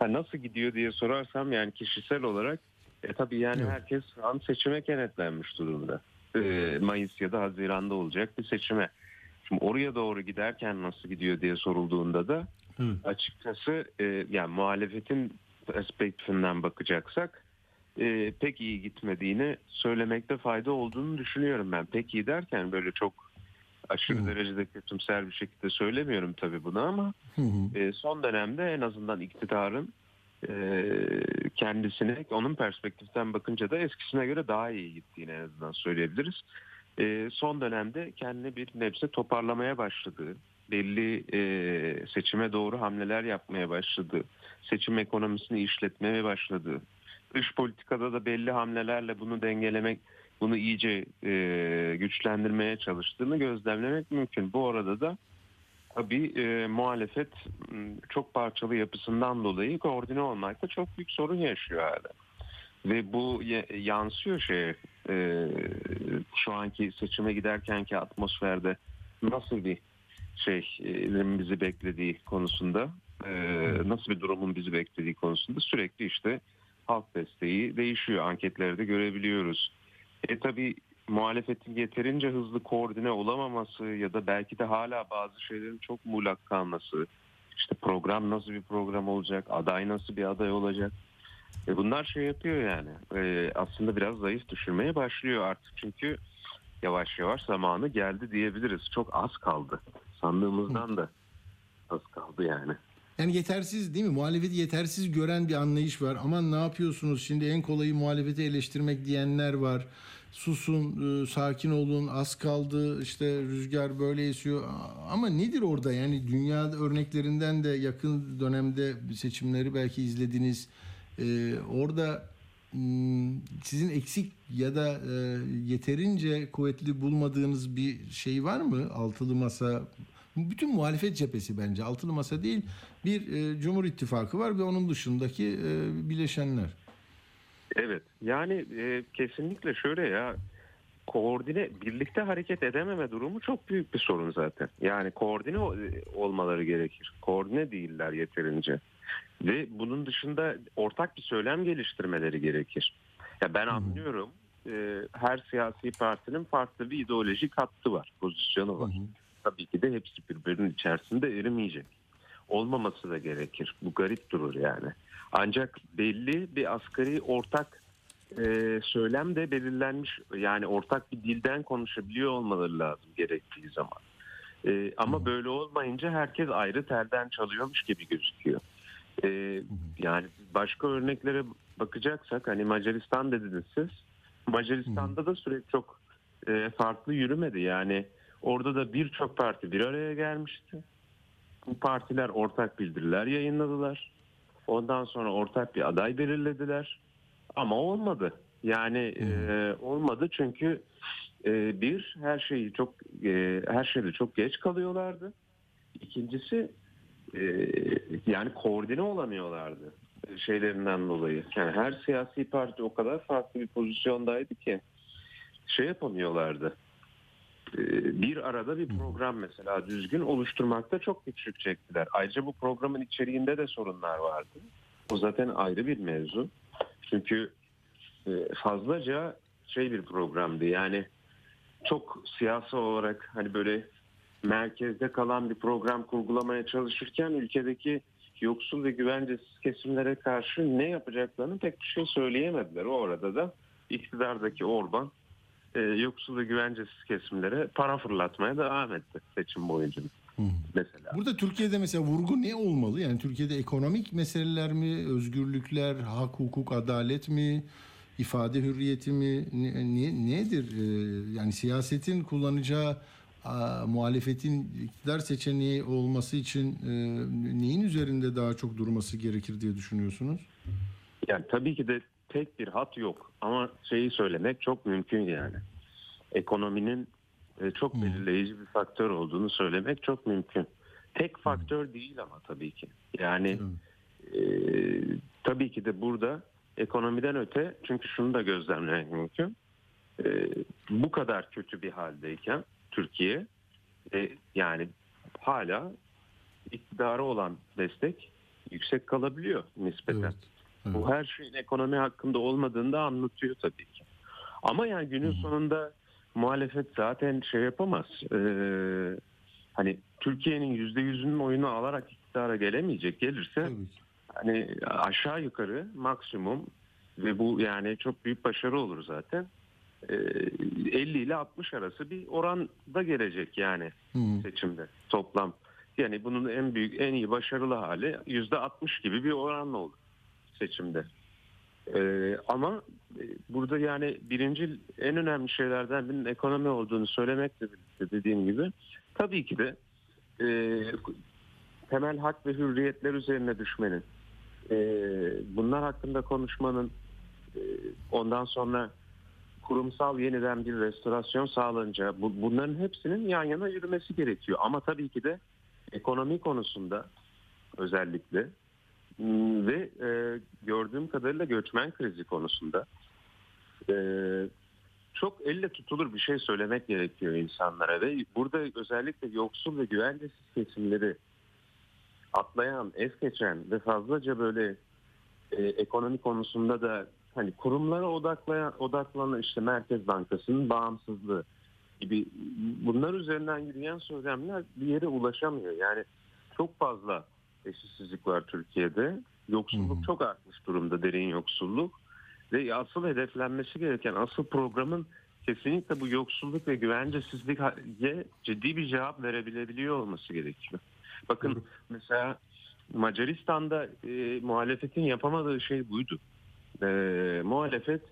Ha, nasıl gidiyor diye sorarsam yani kişisel olarak e, tabii yani Evet. herkes şu an seçime kenetlenmiş durumda. E, Mayıs ya da Haziran'da olacak bir seçime. Şimdi oraya doğru giderken nasıl gidiyor diye sorulduğunda da Evet. açıkçası e, yani muhalefetin perspektifinden bakacaksak e, pek iyi gitmediğini söylemekte fayda olduğunu düşünüyorum ben. Pek iyi derken böyle çok aşırı Hı. derecede kötümser bir şekilde söylemiyorum tabii bunu ama Hı hı. e, son dönemde en azından iktidarın e, kendisine onun perspektiften bakınca da eskisine göre daha iyi gittiğini en azından söyleyebiliriz. E, son dönemde kendini bir nebze toparlamaya başladığı, belli e, seçime doğru hamleler yapmaya başladığı, seçim ekonomisini işletmeye başladığı, dış politikada da belli hamlelerle bunu dengelemek, bunu iyice e, güçlendirmeye çalıştığını gözlemlemek mümkün. Bu arada da Tabii e, muhalefet çok parçalı yapısından dolayı koordine olmakta çok büyük sorun yaşıyor hala. Ve bu yansıyor şeye e, şu anki seçime giderkenki atmosferde nasıl bir şeyin bizi beklediği konusunda e, nasıl bir durumun bizi beklediği konusunda sürekli işte halk desteği değişiyor. Anketlerde görebiliyoruz. E tabii muhalefetin yeterince hızlı koordine olamaması ya da belki de hala bazı şeylerin çok muğlak kalması. İşte program nasıl bir program olacak, aday nasıl bir aday olacak. E bunlar şey yapıyor yani. E, aslında biraz zayıf düşürmeye başlıyor artık çünkü yavaş yavaş zamanı geldi diyebiliriz. Çok az kaldı. Sandığımızdan da az kaldı yani. Yani yetersiz değil mi? Muhalefeti yetersiz gören bir anlayış var. Aman ne yapıyorsunuz? Şimdi en kolayı muhalefeti eleştirmek diyenler var. Susun, e, sakin olun, az kaldı. İşte rüzgar böyle esiyor. Ama nedir orada? Yani dünya örneklerinden de yakın dönemde seçimleri belki izlediniz. E, orada hmm, sizin eksik ya da e, yeterince kuvvetli bulmadığınız bir şey var mı? Altılı masa bütün muhalefet cephesi bence altılı masa değil bir e, Cumhur İttifakı var ve onun dışındaki e, bileşenler. Evet yani e, kesinlikle şöyle ya koordine birlikte hareket edememe durumu çok büyük bir sorun zaten. Yani koordine ol- olmaları gerekir. Koordine değiller yeterince. Ve bunun dışında ortak bir söylem geliştirmeleri gerekir. Ya ben anlıyorum e, her siyasi partinin farklı bir ideolojik hattı var, pozisyonu var. Tabii ki de hepsi birbirinin içerisinde erimeyecek. Olmaması da gerekir. Bu garip durur yani. Ancak belli bir asgari ortak e, söylem de belirlenmiş. Yani ortak bir dilden konuşabiliyor olmaları lazım gerektiği zaman. E, ama böyle olmayınca herkes ayrı telden çalıyormuş gibi gözüküyor. E, yani başka örneklere bakacaksak hani Macaristan dediniz siz. Macaristan'da da süreç çok e, farklı yürümedi. Yani orada da birçok parti bir araya gelmişti. Bu partiler ortak bildiriler yayınladılar. Ondan sonra ortak bir aday belirlediler. Ama olmadı. Yani e, olmadı çünkü e, bir her şeyi çok e, her şeyde çok geç kalıyorlardı. İkincisi e, yani koordine olamıyorlardı şeylerinden dolayı. Yani her siyasi parti o kadar farklı bir pozisyondaydı ki şey yapamıyorlardı. E, bir arada bir program mesela düzgün oluşturmakta çok güçlük çektiler. Ayrıca bu programın içeriğinde de sorunlar vardı. O zaten ayrı bir mevzu. Çünkü e, fazlaca şey bir programdı. Yani çok siyasi olarak hani böyle merkezde kalan bir program kurgulamaya çalışırken ülkedeki yoksul ve güvencesiz kesimlere karşı ne yapacaklarını pek bir şey söyleyemediler. O arada da iktidardaki Orban e, yoksul ve güvencesiz kesimlere para fırlatmaya devam etti seçim boyunca mesela. Burada Türkiye'de mesela vurgu ne olmalı? Yani Türkiye'de ekonomik meseleler mi, özgürlükler, hak, hukuk, adalet mi, ifade hürriyeti mi, ne, ne- nedir? Ee, yani siyasetin kullanacağı a, muhalefetin iktidar seçeneği olması için e, neyin üzerinde daha çok durması gerekir diye düşünüyorsunuz? Yani tabii ki de tek bir hat yok ama şeyi söylemek çok mümkün yani. Ekonominin e, çok belirleyici bir faktör olduğunu söylemek çok mümkün. Tek faktör değil ama tabii ki. Yani e, tabii ki de burada ekonomiden öte çünkü şunu da gözlemlemek mümkün. e, bu kadar kötü bir haldeyken Türkiye e, yani hala iktidarı olan destek yüksek kalabiliyor nispeten. Evet, evet. Bu her şeyin ekonomi hakkında olmadığını da anlatıyor tabii ki. Ama yani günün sonunda muhalefet zaten şey yapamaz. Ee, hani Türkiye'nin yüzde yüzünün oyunu alarak iktidara gelemeyecek. Gelirse hani aşağı yukarı maksimum ve bu yani çok büyük başarı olur zaten. Ee, 50 ile 60 arası bir oranda gelecek yani Hı hı. seçimde toplam. Yani bunun en büyük en iyi başarılı hali yüzde 60 gibi bir oranla olur seçimde. Ee, ama e, burada yani birinci en önemli şeylerden birinin ekonomi olduğunu söylemekle birlikte dediğim gibi tabii ki de e, temel hak ve hürriyetler üzerine düşmenin e, bunlar hakkında konuşmanın e, ondan sonra kurumsal yeniden bir restorasyon sağlanınca bu, bunların hepsinin yan yana yürümesi gerekiyor. Ama tabii ki de ekonomi konusunda özellikle ve e, gördüğüm kadarıyla göçmen krizi konusunda e, çok elle tutulur bir şey söylemek gerekiyor insanlara ve burada özellikle yoksul ve güvencesiz kesimleri atlayan, es geçen ve fazlaca böyle e, ekonomi konusunda da hani kurumlara odaklayan, odaklanan işte Merkez Bankası'nın bağımsızlığı gibi bunlar üzerinden yürüyen söylemler bir yere ulaşamıyor. Yani çok fazla eşitsizlik var Türkiye'de. Yoksulluk hı. çok artmış durumda, derin yoksulluk. Ve asıl hedeflenmesi gereken, asıl programın kesinlikle bu yoksulluk ve güvencesizliğe ciddi bir cevap verebilebiliyor olması gerekiyor. Bakın Doğru. mesela Macaristan'da e, muhalefetin yapamadığı şey buydu. E, muhalefet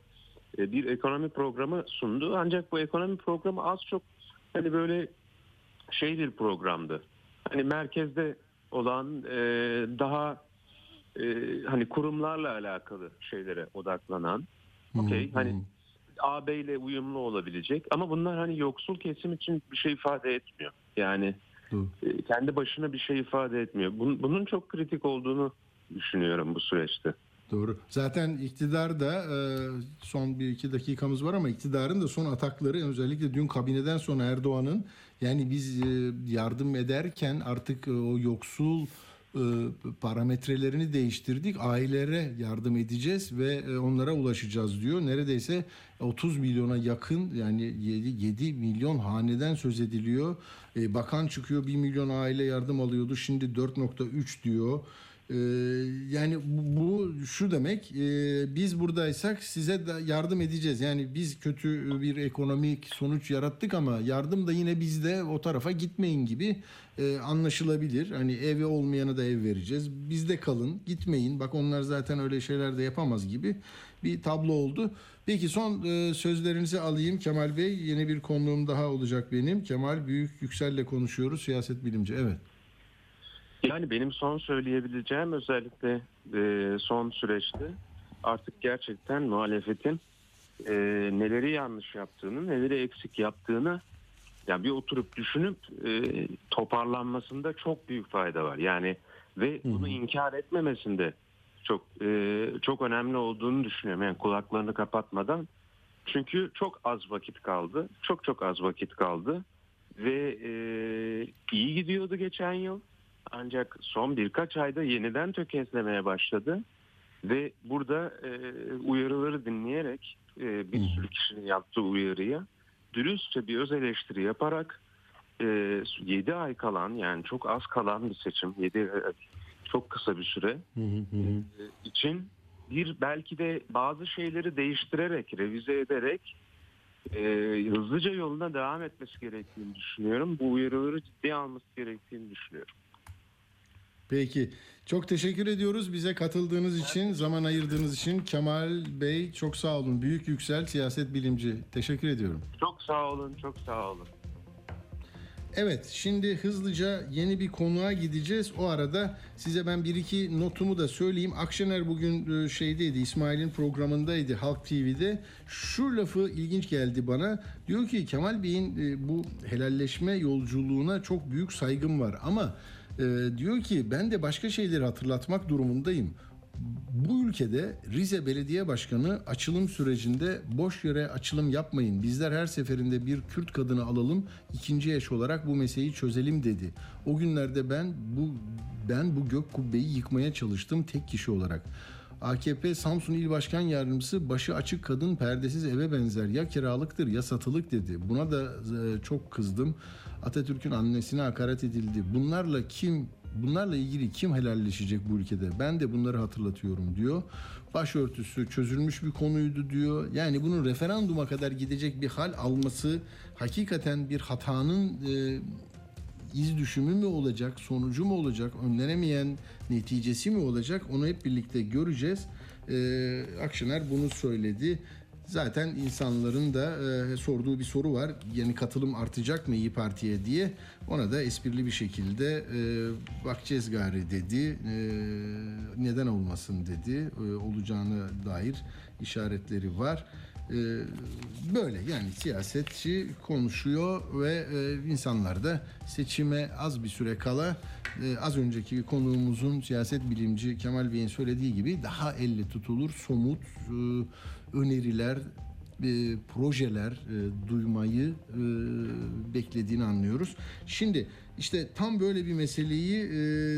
e, bir ekonomi programı sundu. Ancak bu ekonomi programı az çok hani böyle şey bir programdı. Hani merkezde olan e, daha e, hani kurumlarla alakalı şeylere odaklanan hı, Okey, hani- hı hı. AB ile uyumlu olabilecek ama bunlar hani yoksul kesim için bir şey ifade etmiyor. Yani e, kendi başına bir şey ifade etmiyor. Bunun, bunun çok kritik olduğunu düşünüyorum bu süreçte. Doğru. Zaten iktidar da e, son bir iki dakikamız var ama iktidarın da son atakları özellikle dün kabineden sonra Erdoğan'ın yani biz e, yardım ederken artık e, o yoksul parametrelerini değiştirdik. Ailelere yardım edeceğiz ve onlara ulaşacağız diyor. Neredeyse 30 milyona yakın yani 7, 7 milyon haneden söz ediliyor. Bakan çıkıyor 1 milyon aile yardım alıyordu. Şimdi 4.3 diyor. Ee, yani bu şu demek e, biz buradaysak size de yardım edeceğiz. Yani biz kötü bir ekonomik sonuç yarattık ama yardım da yine bizde o tarafa gitmeyin gibi e, anlaşılabilir. Hani evi olmayana da ev vereceğiz. Bizde kalın gitmeyin. Bak onlar zaten öyle şeyler de yapamaz gibi bir tablo oldu. Peki son e, sözlerinizi alayım Kemal Bey. Yeni bir konuğum daha olacak benim. Kemal Büyük Yüksel'le konuşuyoruz. Siyaset bilimci. Evet. Yani benim son söyleyebileceğim özellikle e, son süreçte artık gerçekten muhalefetin e, neleri yanlış yaptığını, neleri eksik yaptığını yani bir oturup düşünüp e, toparlanmasında çok büyük fayda var. Yani ve bunu inkar etmemesinde çok e, çok önemli olduğunu düşünüyorum. Yani kulaklarını kapatmadan. Çünkü çok az vakit kaldı. Çok çok az vakit kaldı. Ve e, iyi gidiyordu geçen yıl. Ancak son birkaç ayda yeniden tökezlemeye başladı. Ve burada e, uyarıları dinleyerek e, bir sürü kişinin yaptığı uyarıya dürüstçe bir öz eleştiri yaparak e, 7 ay kalan yani çok az kalan bir seçim 7 çok kısa bir süre e, için bir belki de bazı şeyleri değiştirerek, revize ederek e, hızlıca yoluna devam etmesi gerektiğini düşünüyorum. Bu uyarıları ciddiye alması gerektiğini düşünüyorum. Peki. Çok teşekkür ediyoruz bize katıldığınız için, zaman ayırdığınız için. Kemal Bey çok sağ olun. Büyük Yüksel siyaset bilimci. Teşekkür ediyorum. Çok sağ olun, çok sağ olun. Evet, şimdi hızlıca yeni bir konuğa gideceğiz. O arada size ben bir iki notumu da söyleyeyim. Akşener bugün e, şeydeydi, İsmail'in programındaydı Halk TV'de. Şu lafı ilginç geldi bana. Diyor ki Kemal Bey'in e, bu helalleşme yolculuğuna çok büyük saygım var. Ama e, diyor ki ben de başka şeyleri hatırlatmak durumundayım. Bu ülkede Rize Belediye Başkanı açılım sürecinde boş yere açılım yapmayın. Bizler her seferinde bir Kürt kadını alalım, ikinci eş olarak bu meseleyi çözelim dedi. O günlerde ben bu ben bu gök kubbeyi yıkmaya çalıştım tek kişi olarak. AKP Samsun İl Başkan Yardımcısı başı açık kadın perdesiz eve benzer ya kiralıktır ya satılık dedi. Buna da e, çok kızdım. Atatürk'ün annesine hakaret edildi. Bunlarla kim bunlarla ilgili kim helalleşecek bu ülkede? Ben de bunları hatırlatıyorum diyor. Başörtüsü çözülmüş bir konuydu diyor. Yani bunun referanduma kadar gidecek bir hal alması hakikaten bir hatanın e, iz düşümü mü olacak, sonucu mu olacak, önlenemeyen neticesi mi olacak onu hep birlikte göreceğiz. Ee, Akşener bunu söyledi. Zaten insanların da e, sorduğu bir soru var. Yani katılım artacak mı İyi Parti'ye diye. Ona da esprili bir şekilde e, bakacağız gari dedi. E, neden olmasın dedi. E, olacağına dair işaretleri var. Ee, böyle yani siyasetçi konuşuyor ve e, insanlar da seçime az bir süre kala e, az önceki konuğumuzun siyaset bilimci Kemal Bey'in söylediği gibi daha elle tutulur somut e, öneriler e, projeler e, duymayı e, beklediğini anlıyoruz. Şimdi işte tam böyle bir meseleyi e,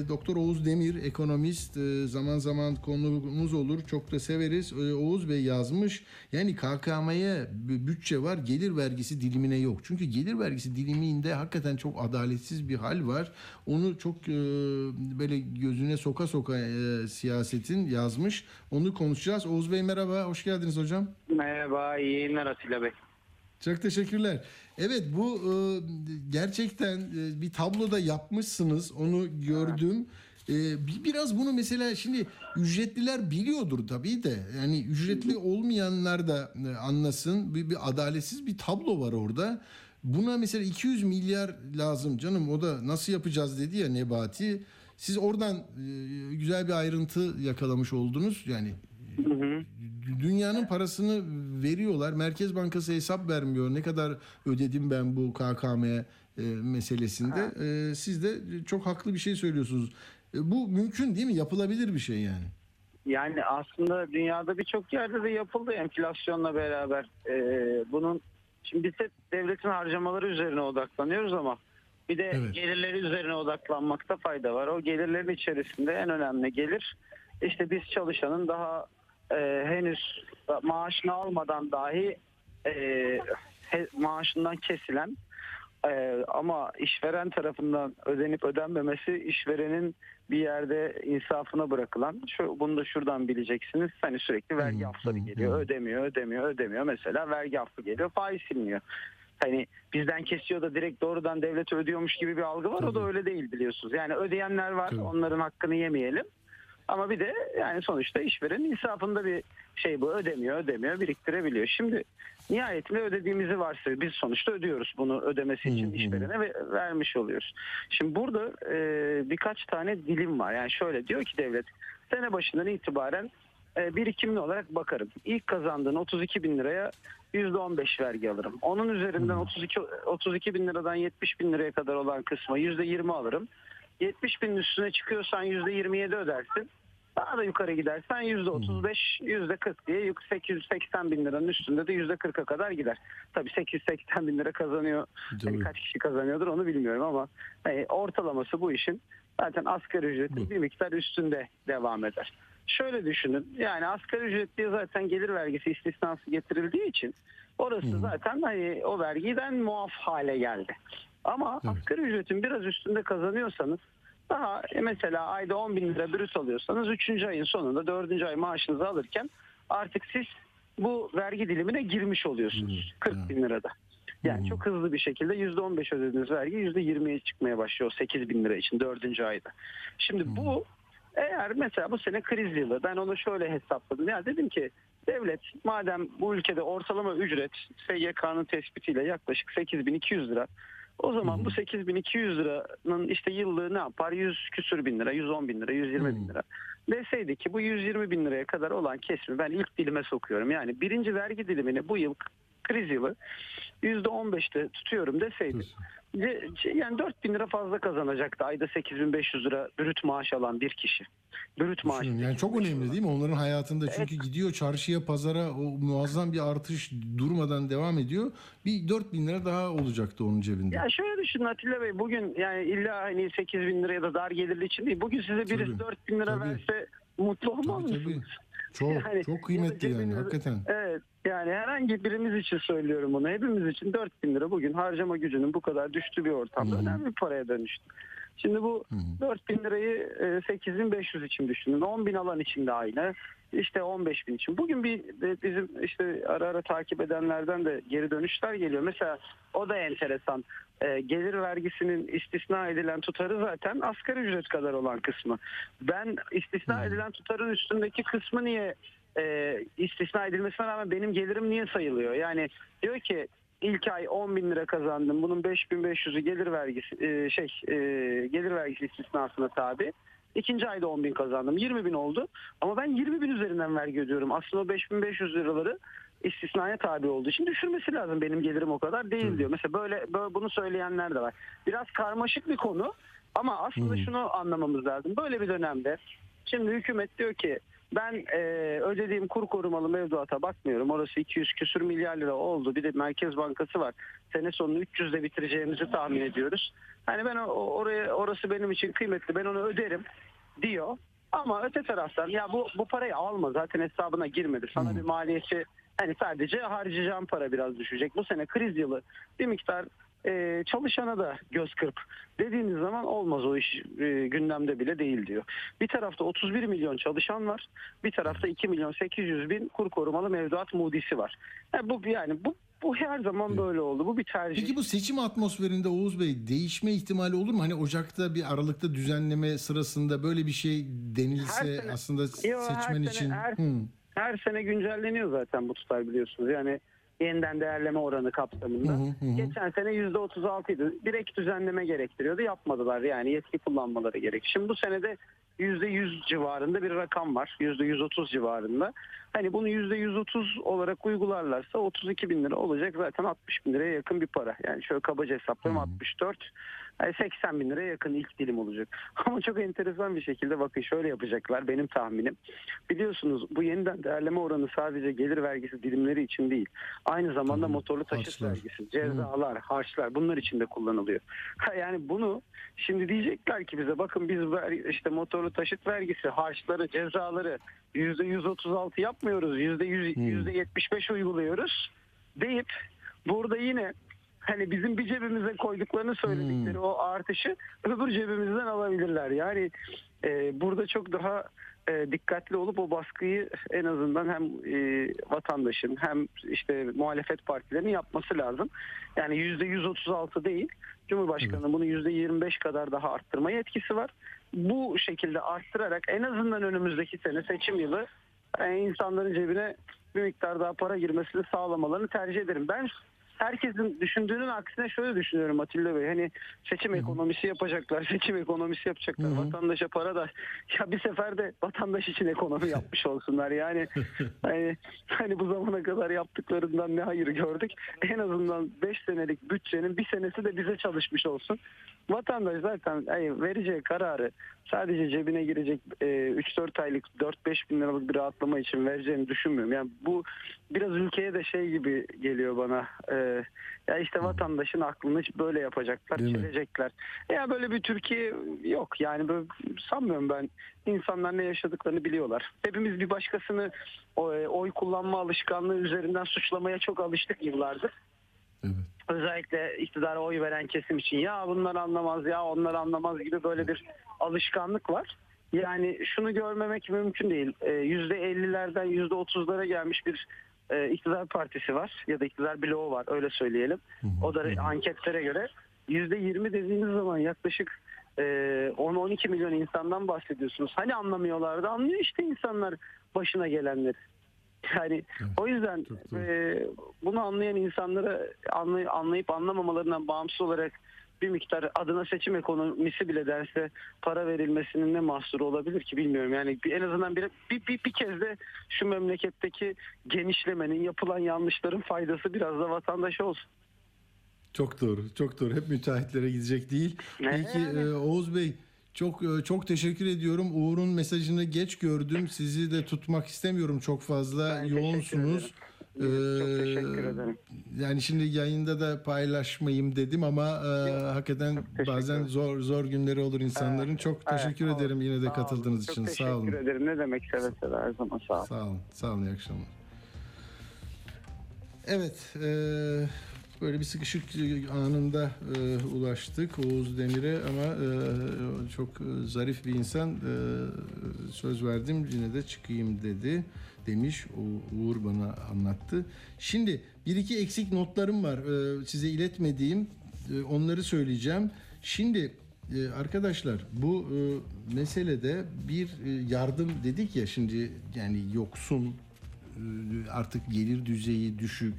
Doktor Oğuz Demir ekonomist e, zaman zaman konumuz olur çok da severiz. E, Oğuz Bey yazmış yani KKM'ye bütçe var gelir vergisi dilimine yok. Çünkü gelir vergisi diliminde hakikaten çok adaletsiz bir hal var. Onu çok e, böyle gözüne soka soka e, siyasetin yazmış. Onu konuşacağız. Oğuz Bey merhaba hoş geldiniz hocam. Merhaba, iyi yayınlar Atilla Bey. Çok teşekkürler. Evet bu e, gerçekten e, bir tabloda yapmışsınız. Onu gördüm. E, bir- biraz bunu mesela şimdi ücretliler biliyordur tabii de. Yani ücretli olmayanlar da anlasın. Bir, bir adaletsiz bir tablo var orada. Buna mesela 200 milyar lazım canım. O da nasıl yapacağız dedi ya Nebati. Siz oradan güzel bir ayrıntı yakalamış oldunuz. Yani dünyanın parasını veriyorlar. Merkez Bankası hesap vermiyor. Ne kadar ödedim ben bu KKM e, meselesinde. E, siz de çok haklı bir şey söylüyorsunuz. E, bu mümkün değil mi? Yapılabilir bir şey yani. Yani aslında dünyada birçok yerde de yapıldı enflasyonla beraber. Ee, bunun şimdi biz hep devletin harcamaları üzerine odaklanıyoruz ama bir de Evet. gelirleri üzerine odaklanmakta fayda var. O gelirlerin içerisinde en önemli gelir işte biz çalışanın daha e, henüz maaşını almadan dahi e, he- maaşından kesilen e, ama işveren tarafından ödenip ödenmemesi işverenin bir yerde insafına bırakılan şu bunu da şuradan bileceksiniz hani sürekli vergi Hı, hafları hı, geliyor hı. ödemiyor ödemiyor ödemiyor mesela vergi affı geliyor faiz siliniyor hani bizden kesiyor da direkt doğrudan devlete ödüyormuş gibi bir algı var o da Tabii. öyle değil biliyorsunuz yani ödeyenler var Tabii. onların hakkını yemeyelim ama bir de yani sonuçta işveren insafında bir şey bu ödemiyor ödemiyor biriktirebiliyor. Şimdi nihayetinde ödediğimizi varsayıyor. Biz sonuçta ödüyoruz bunu ödemesi için işverene ve vermiş oluyoruz. Şimdi burada e, birkaç tane dilim var. Yani şöyle diyor ki devlet sene başından itibaren e, birikimli olarak bakarım. İlk kazandığın 32 bin liraya %15 vergi alırım. Onun üzerinden 32, 32 bin liradan 70 bin liraya kadar olan kısma %20 alırım. 70 binin üstüne çıkıyorsan %27 ödersin. Daha da yukarı gidersen %35, %40 diye yük- 880 bin liranın üstünde de %40'a kadar gider. Tabii 880 bin lira kazanıyor. Hani kaç kişi kazanıyordur onu bilmiyorum ama hani ortalaması bu işin zaten asgari ücretin bir miktar üstünde devam eder. Şöyle düşünün yani asgari ücretliye zaten gelir vergisi istisnası getirildiği için orası zaten hani o vergiden muaf hale geldi. Ama Evet. asgari ücretin biraz üstünde kazanıyorsanız daha e, mesela ayda 10 bin lira brüt alıyorsanız 3. ayın sonunda 4. ay maaşınızı alırken artık siz bu vergi dilimine girmiş oluyorsunuz. 40 bin lirada. Yani çok hızlı bir şekilde %15 ödediğiniz vergi %20'ye çıkmaya başlıyor 8 bin lira için 4. ayda. Şimdi bu eğer mesela bu sene kriz yılı ben onu şöyle hesapladım. Ya dedim ki devlet madem bu ülkede ortalama ücret SGK'nın tespitiyle yaklaşık 8200 lira o zaman bu 8200 liranın işte yıllığı ne yapar? 100 küsür bin lira, 110 bin lira, 120 bin lira. Deseydi ki bu 120 bin liraya kadar olan kesimi ben ilk dilime sokuyorum. Yani birinci vergi dilimini bu yıl kriz yılı %15'te tutuyorum deseydi. Ce- yani 4 bin lira fazla kazanacaktı ayda 8500 lira brüt maaş alan bir kişi. Brüt maaş. Yani çok önemli değil mi onların hayatında? Çünkü gidiyor çarşıya, pazara o muazzam bir artış durmadan devam ediyor. Bir 4 bin lira daha olacaktı onun cebinde. Ya şöyle düşünün Atilla Bey bugün yani illa hani 8 bin lira ya da dar gelirli için değil. Bugün size birisi Tabii, 4 bin lira tabii. verse mutlu olmaz mısınız? Çok Yani çok kıymetli yani hakikaten. Evet yani herhangi birimiz için söylüyorum bunu. Hepimiz için 4 bin lira bugün harcama gücünün bu kadar düştüğü bir ortamda Hı hı. önemli bir paraya dönüştü. Şimdi bu Hı hı. 4 bin lirayı e, 8500 için düşünün. 10 bin alan için de aynı. İşte 15 bin için. Bugün bir bizim işte ara ara takip edenlerden de geri dönüşler geliyor. Mesela o da enteresan. E, gelir vergisinin istisna edilen tutarı zaten asgari ücret kadar olan kısmı. Ben istisna Hmm. edilen tutarın üstündeki kısmı niye e, istisna edilmesine rağmen benim gelirim niye sayılıyor? Yani diyor ki ilk ay 10 bin lira kazandım. Bunun 5500'ü gelir vergisi e, şey e, gelir vergisi istisnasına tabi. İkinci ayda 10 bin kazandım. 20 bin oldu. Ama ben 20 bin üzerinden vergi ödüyorum. Aslında o 5500 liraları istisnaya tabi olduğu için düşürmesi lazım. Benim gelirim o kadar değil diyor. Mesela böyle, böyle bunu söyleyenler de var. Biraz karmaşık bir konu ama aslında şunu anlamamız lazım. Böyle bir dönemde şimdi hükümet diyor ki ben e, ödediğim kur korumalı mevduata bakmıyorum. Orası 200 küsür milyar lira oldu. Bir de Merkez Bankası var. Sene sonunu 300'de bitireceğimizi tahmin ediyoruz. Hani ben oraya orası benim için kıymetli. Ben onu öderim diyor. Ama öte taraftan ya bu bu parayı alma zaten hesabına girmedi. Sana bir maliyeti hani sadece harcayacağım para biraz düşecek. Bu sene kriz yılı bir miktar e, çalışana da göz kırp dediğiniz zaman olmaz o iş e, gündemde bile değil diyor. Bir tarafta 31 milyon çalışan var. Bir tarafta 2 milyon 800 bin kur korumalı mevduat mudisi var. Yani bu yani bu bu her zaman böyle oldu. Bu bir tercih. Peki bu seçim atmosferinde Oğuz Bey değişme ihtimali olur mu? Hani Ocak'ta bir Aralık'ta düzenleme sırasında böyle bir şey denilse Her sene- aslında Yo, her seçmen sene- için. her- Hı. her sene güncelleniyor zaten bu tutar biliyorsunuz. Yani yeniden değerleme oranı kapsamında. Hı hı hı. Geçen sene %36 idi. Direkt düzenleme gerektiriyordu. Yapmadılar yani yetki kullanmaları gerek. Şimdi bu senede %100 civarında bir rakam var. %130 civarında. Hani bunu %130 olarak uygularlarsa 32 bin lira olacak. Zaten 60 bin liraya yakın bir para. Yani şöyle kabaca hesaplarım 64. Yani 80 bin liraya yakın ilk dilim olacak. Ama çok enteresan bir şekilde bakın şöyle yapacaklar benim tahminim. Biliyorsunuz bu yeniden değerleme oranı sadece gelir vergisi dilimleri için değil. Aynı zamanda Tabii, motorlu taşıt harçlar. vergisi, cezalar, harçlar bunlar için de kullanılıyor. Ha, yani bunu şimdi diyecekler ki bize bakın biz işte motorlu taşıt vergisi, harçları, cezaları %136 yapmıyoruz. %100, %75 uyguluyoruz deyip burada yine hani bizim bir cebimize koyduklarını söyledikleri o artışı öbür cebimizden alabilirler. Yani e, burada çok daha e, dikkatli olup o baskıyı en azından hem e, vatandaşın hem işte muhalefet partilerinin yapması lazım. Yani yüzde 136 değil. Cumhurbaşkanı bunu yüzde 25 kadar daha arttırma yetkisi var. Bu şekilde arttırarak en azından önümüzdeki sene seçim yılı e, insanların cebine bir miktar daha para girmesini sağlamalarını tercih ederim. Ben herkesin düşündüğünün aksine şöyle düşünüyorum Atilla Bey. Hani seçim ekonomisi yapacaklar, seçim ekonomisi yapacaklar. Vatandaşa para da ya bir sefer de vatandaş için ekonomi yapmış olsunlar. Yani hani, hani bu zamana kadar yaptıklarından ne hayır gördük. En azından 5 senelik bütçenin bir senesi de bize çalışmış olsun. Vatandaş zaten hani vereceği kararı sadece cebine girecek e, 3-4 aylık 4-5 bin liralık bir rahatlama için vereceğini düşünmüyorum. Yani bu biraz ülkeye de şey gibi geliyor bana. E, ya işte vatandaşın aklını böyle yapacaklar, Değil mi? çelecekler. Ya böyle bir Türkiye yok. Yani böyle sanmıyorum ben. İnsanlar ne yaşadıklarını biliyorlar. Hepimiz bir başkasını e, oy kullanma alışkanlığı üzerinden suçlamaya çok alıştık yıllardır Evet. Özellikle iktidara oy veren kesim için ya bunlar anlamaz ya onlar anlamaz gibi böyle bir alışkanlık var. Yani şunu görmemek mümkün değil. Ee, %50'lerden %30'lara gelmiş bir e, iktidar partisi var ya da iktidar bloğu var öyle söyleyelim. O da anketlere göre %20 dediğiniz zaman yaklaşık e, 10-12 milyon insandan bahsediyorsunuz. Hani anlamıyorlardı anlıyor işte insanlar başına gelenleri. Yani o yüzden e, bunu anlayan insanlara anlay- anlayıp anlamamalarından bağımsız olarak bir miktar adına seçim ekonomisi bile derse para verilmesinin ne mahsuru olabilir ki bilmiyorum. Yani bir- en azından bir, bir, bir, bir kez de şu memleketteki genişlemenin yapılan yanlışların faydası biraz da vatandaşa olsun. Çok doğru, çok doğru. Hep müteahhitlere gidecek değil. Ne Peki yani? e, Oğuz Bey çok e, çok teşekkür ediyorum. Uğur'un mesajını geç gördüm. Sizi de tutmak istemiyorum çok fazla. Ben teşekkür Yoğunsunuz. Çok Ee, teşekkür ederim. Yani şimdi yayında da paylaşmayayım dedim ama e, hakikaten teşekkür bazen zor zor günleri olur insanların. Evet, çok evet, teşekkür sağ olun. ederim yine de Sağ olun. katıldığınız Çok için. Sağ teşekkür olun. ederim. Ne demek seve seve her zaman sağ olun. Sağ olun. Sağ olun. İyi akşamlar. Evet. e, böyle bir sıkışık anında e, ulaştık Oğuz Demir'e ama e, çok e, zarif bir insan. E, söz verdim yine de çıkayım dedi demiş. O, Uğur bana anlattı. Şimdi bir iki eksik notlarım var. E, size iletmediğim e, onları söyleyeceğim. Şimdi e, arkadaşlar bu e, meselede bir e, yardım dedik ya şimdi yani yoksun e, artık gelir düzeyi düşük,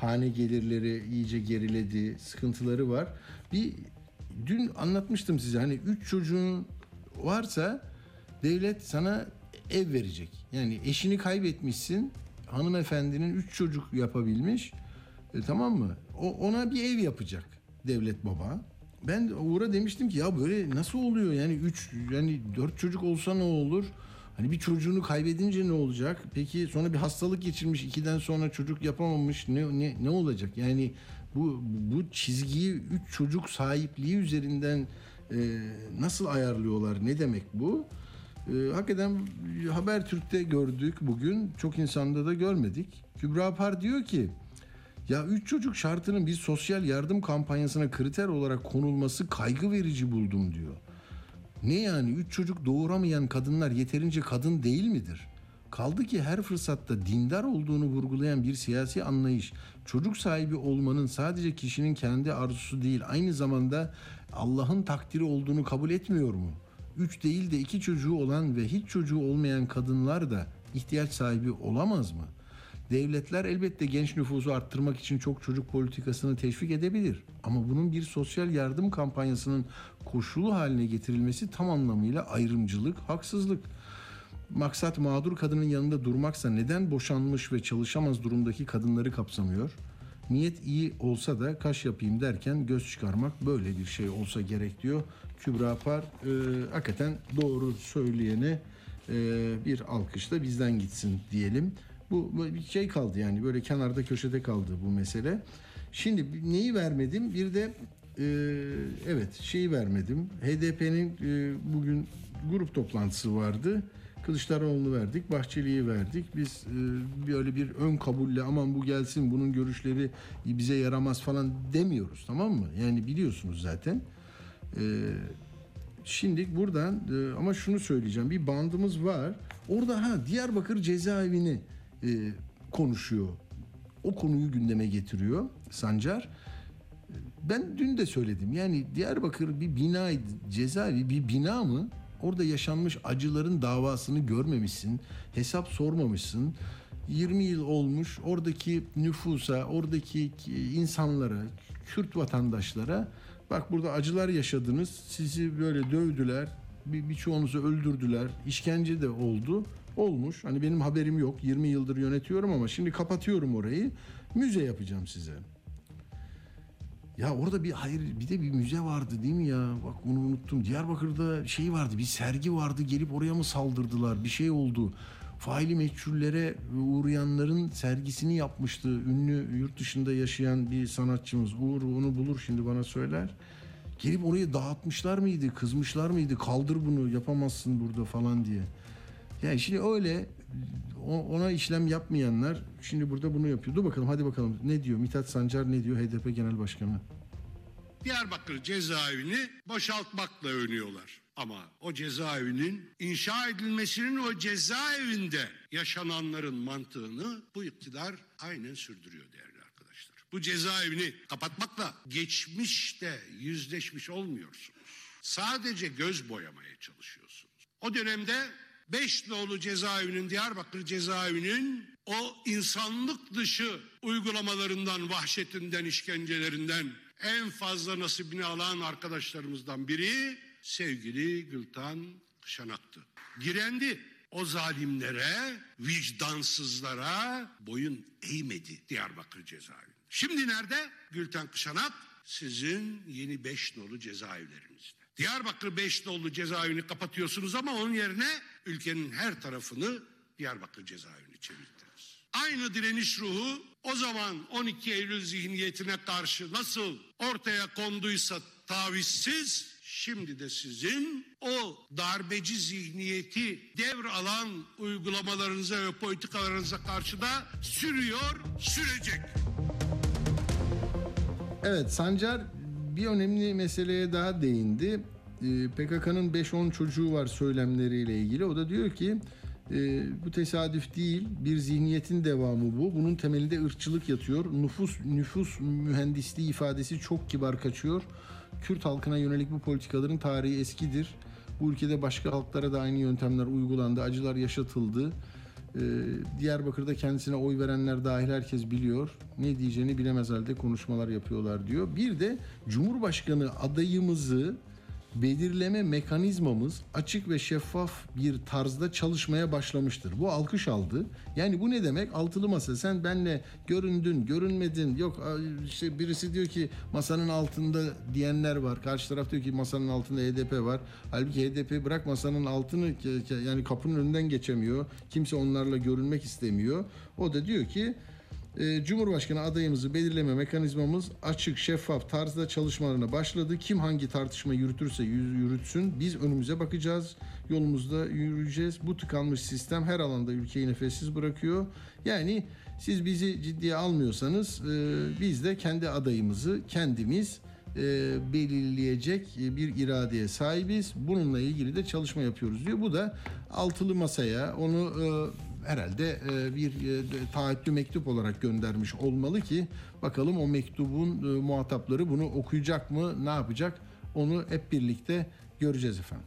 hane gelirleri iyice geriledi, sıkıntıları var. Bir dün anlatmıştım size hani üç çocuğun varsa devlet sana ev verecek. Yani eşini kaybetmişsin, hanımefendinin üç çocuk yapabilmiş, e, tamam mı? O ona bir ev yapacak devlet baba. Ben Uğur'a demiştim ki ya böyle nasıl oluyor yani üç yani dört çocuk olsa ne olur? Hani bir çocuğunu kaybedince ne olacak? Peki sonra bir hastalık geçirmiş, ikiden sonra çocuk yapamamış. Ne ne ne olacak? Yani bu bu çizgiyi üç çocuk sahipliği üzerinden e, nasıl ayarlıyorlar? Ne demek bu? E, hakikaten Habertürk'te gördük bugün. Çok insanda da görmedik. Kübra Par diyor ki ya üç çocuk şartının bir sosyal yardım kampanyasına kriter olarak konulması kaygı verici buldum diyor. Ne yani üç çocuk doğuramayan kadınlar yeterince kadın değil midir? Kaldı ki her fırsatta dindar olduğunu vurgulayan bir siyasi anlayış çocuk sahibi olmanın sadece kişinin kendi arzusu değil aynı zamanda Allah'ın takdiri olduğunu kabul etmiyor mu? Üç değil de iki çocuğu olan ve hiç çocuğu olmayan kadınlar da ihtiyaç sahibi olamaz mı? Devletler elbette genç nüfusu arttırmak için çok çocuk politikasını teşvik edebilir. Ama bunun bir sosyal yardım kampanyasının koşulu haline getirilmesi tam anlamıyla ayrımcılık, haksızlık. Maksat mağdur kadının yanında durmaksa neden boşanmış ve çalışamaz durumdaki kadınları kapsamıyor? Niyet iyi olsa da kaş yapayım derken göz çıkarmak böyle bir şey olsa gerek diyor. Kübra Par e, hakikaten doğru söyleyene e, bir alkış da bizden gitsin diyelim. Bu bir şey kaldı yani böyle kenarda köşede kaldı bu mesele. Şimdi neyi vermedim? Bir de e, evet şeyi vermedim. HDP'nin e, bugün grup toplantısı vardı. Kılıçdaroğlu'nu verdik, Bahçeli'yi verdik. Biz e, böyle bir ön kabulle aman bu gelsin bunun görüşleri bize yaramaz falan demiyoruz tamam mı? Yani biliyorsunuz zaten. E, Şimdi buradan e, ama şunu söyleyeceğim. Bir bandımız var. Orada ha Diyarbakır cezaevini e, konuşuyor. O konuyu gündeme getiriyor Sancar. Ben dün de söyledim. Yani Diyarbakır bir bina cezaevi bir bina mı? Orada yaşanmış acıların davasını görmemişsin. Hesap sormamışsın. 20 yıl olmuş oradaki nüfusa, oradaki insanlara, Kürt vatandaşlara bak burada acılar yaşadınız. Sizi böyle dövdüler. Bir, birçoğunuzu öldürdüler. işkence de oldu. Olmuş. Hani benim haberim yok. 20 yıldır yönetiyorum ama şimdi kapatıyorum orayı. Müze yapacağım size. Ya orada bir hayır bir de bir müze vardı değil mi ya? Bak onu unuttum. Diyarbakır'da şey vardı bir sergi vardı gelip oraya mı saldırdılar? Bir şey oldu. Faili meçhullere uğrayanların sergisini yapmıştı. Ünlü yurt dışında yaşayan bir sanatçımız. Uğur onu bulur şimdi bana söyler. Gelip orayı dağıtmışlar mıydı? Kızmışlar mıydı? Kaldır bunu yapamazsın burada falan diye. Yani şimdi öyle ona işlem yapmayanlar şimdi burada bunu yapıyor. Dur bakalım hadi bakalım ne diyor Mithat Sancar ne diyor HDP Genel Başkanı? Diyarbakır cezaevini boşaltmakla övünüyorlar. Ama o cezaevinin inşa edilmesinin o cezaevinde yaşananların mantığını bu iktidar aynen sürdürüyor değerli arkadaşlar. Bu cezaevini kapatmakla geçmişte yüzleşmiş olmuyorsunuz. Sadece göz boyamaya çalışıyorsunuz. O dönemde Beşnoğlu cezaevinin, Diyarbakır cezaevinin o insanlık dışı uygulamalarından, vahşetinden, işkencelerinden en fazla nasibini alan arkadaşlarımızdan biri sevgili Gültan Kışanak'tı. Direndi. O zalimlere, vicdansızlara boyun eğmedi Diyarbakır cezaevi. Şimdi nerede? Gülten Kışanak sizin yeni beş nolu cezaevlerinizde. Diyarbakır beş nolu cezaevini kapatıyorsunuz ama onun yerine ülkenin her tarafını Diyarbakır cezaevine çevirdiniz. Aynı direniş ruhu o zaman 12 Eylül zihniyetine karşı nasıl ortaya konduysa tavizsiz şimdi de sizin o darbeci zihniyeti devralan uygulamalarınıza ve politikalarınıza karşı da sürüyor, sürecek. Evet Sancar bir önemli meseleye daha değindi. Ee, PKK'nın 5-10 çocuğu var söylemleriyle ilgili. O da diyor ki e, bu tesadüf değil bir zihniyetin devamı bu. Bunun temelinde ırkçılık yatıyor. Nüfus nüfus mühendisliği ifadesi çok kibar kaçıyor. Kürt halkına yönelik bu politikaların tarihi eskidir. Bu ülkede başka halklara da aynı yöntemler uygulandı, acılar yaşatıldı. Ee, Diyarbakır'da kendisine oy verenler dahil herkes biliyor. Ne diyeceğini bilemez halde konuşmalar yapıyorlar diyor. Bir de Cumhurbaşkanı adayımızı belirleme mekanizmamız açık ve şeffaf bir tarzda çalışmaya başlamıştır. Bu alkış aldı. Yani bu ne demek? Altılı masa sen benle göründün, görünmedin. Yok işte birisi diyor ki masanın altında diyenler var. Karşı taraf diyor ki masanın altında HDP var. Halbuki HDP bırak masanın altını yani kapının önünden geçemiyor. Kimse onlarla görünmek istemiyor. O da diyor ki e, Cumhurbaşkanı adayımızı belirleme mekanizmamız açık, şeffaf tarzda çalışmalarına başladı. Kim hangi tartışma yürütürse yürütsün biz önümüze bakacağız. Yolumuzda yürüyeceğiz. Bu tıkanmış sistem her alanda ülkeyi nefessiz bırakıyor. Yani siz bizi ciddiye almıyorsanız e, biz de kendi adayımızı kendimiz e, belirleyecek bir iradeye sahibiz. Bununla ilgili de çalışma yapıyoruz diyor. Bu da altılı masaya onu herhalde e, bir e, taahhütlü mektup olarak göndermiş olmalı ki bakalım o mektubun e, muhatapları bunu okuyacak mı, ne yapacak onu hep birlikte göreceğiz efendim.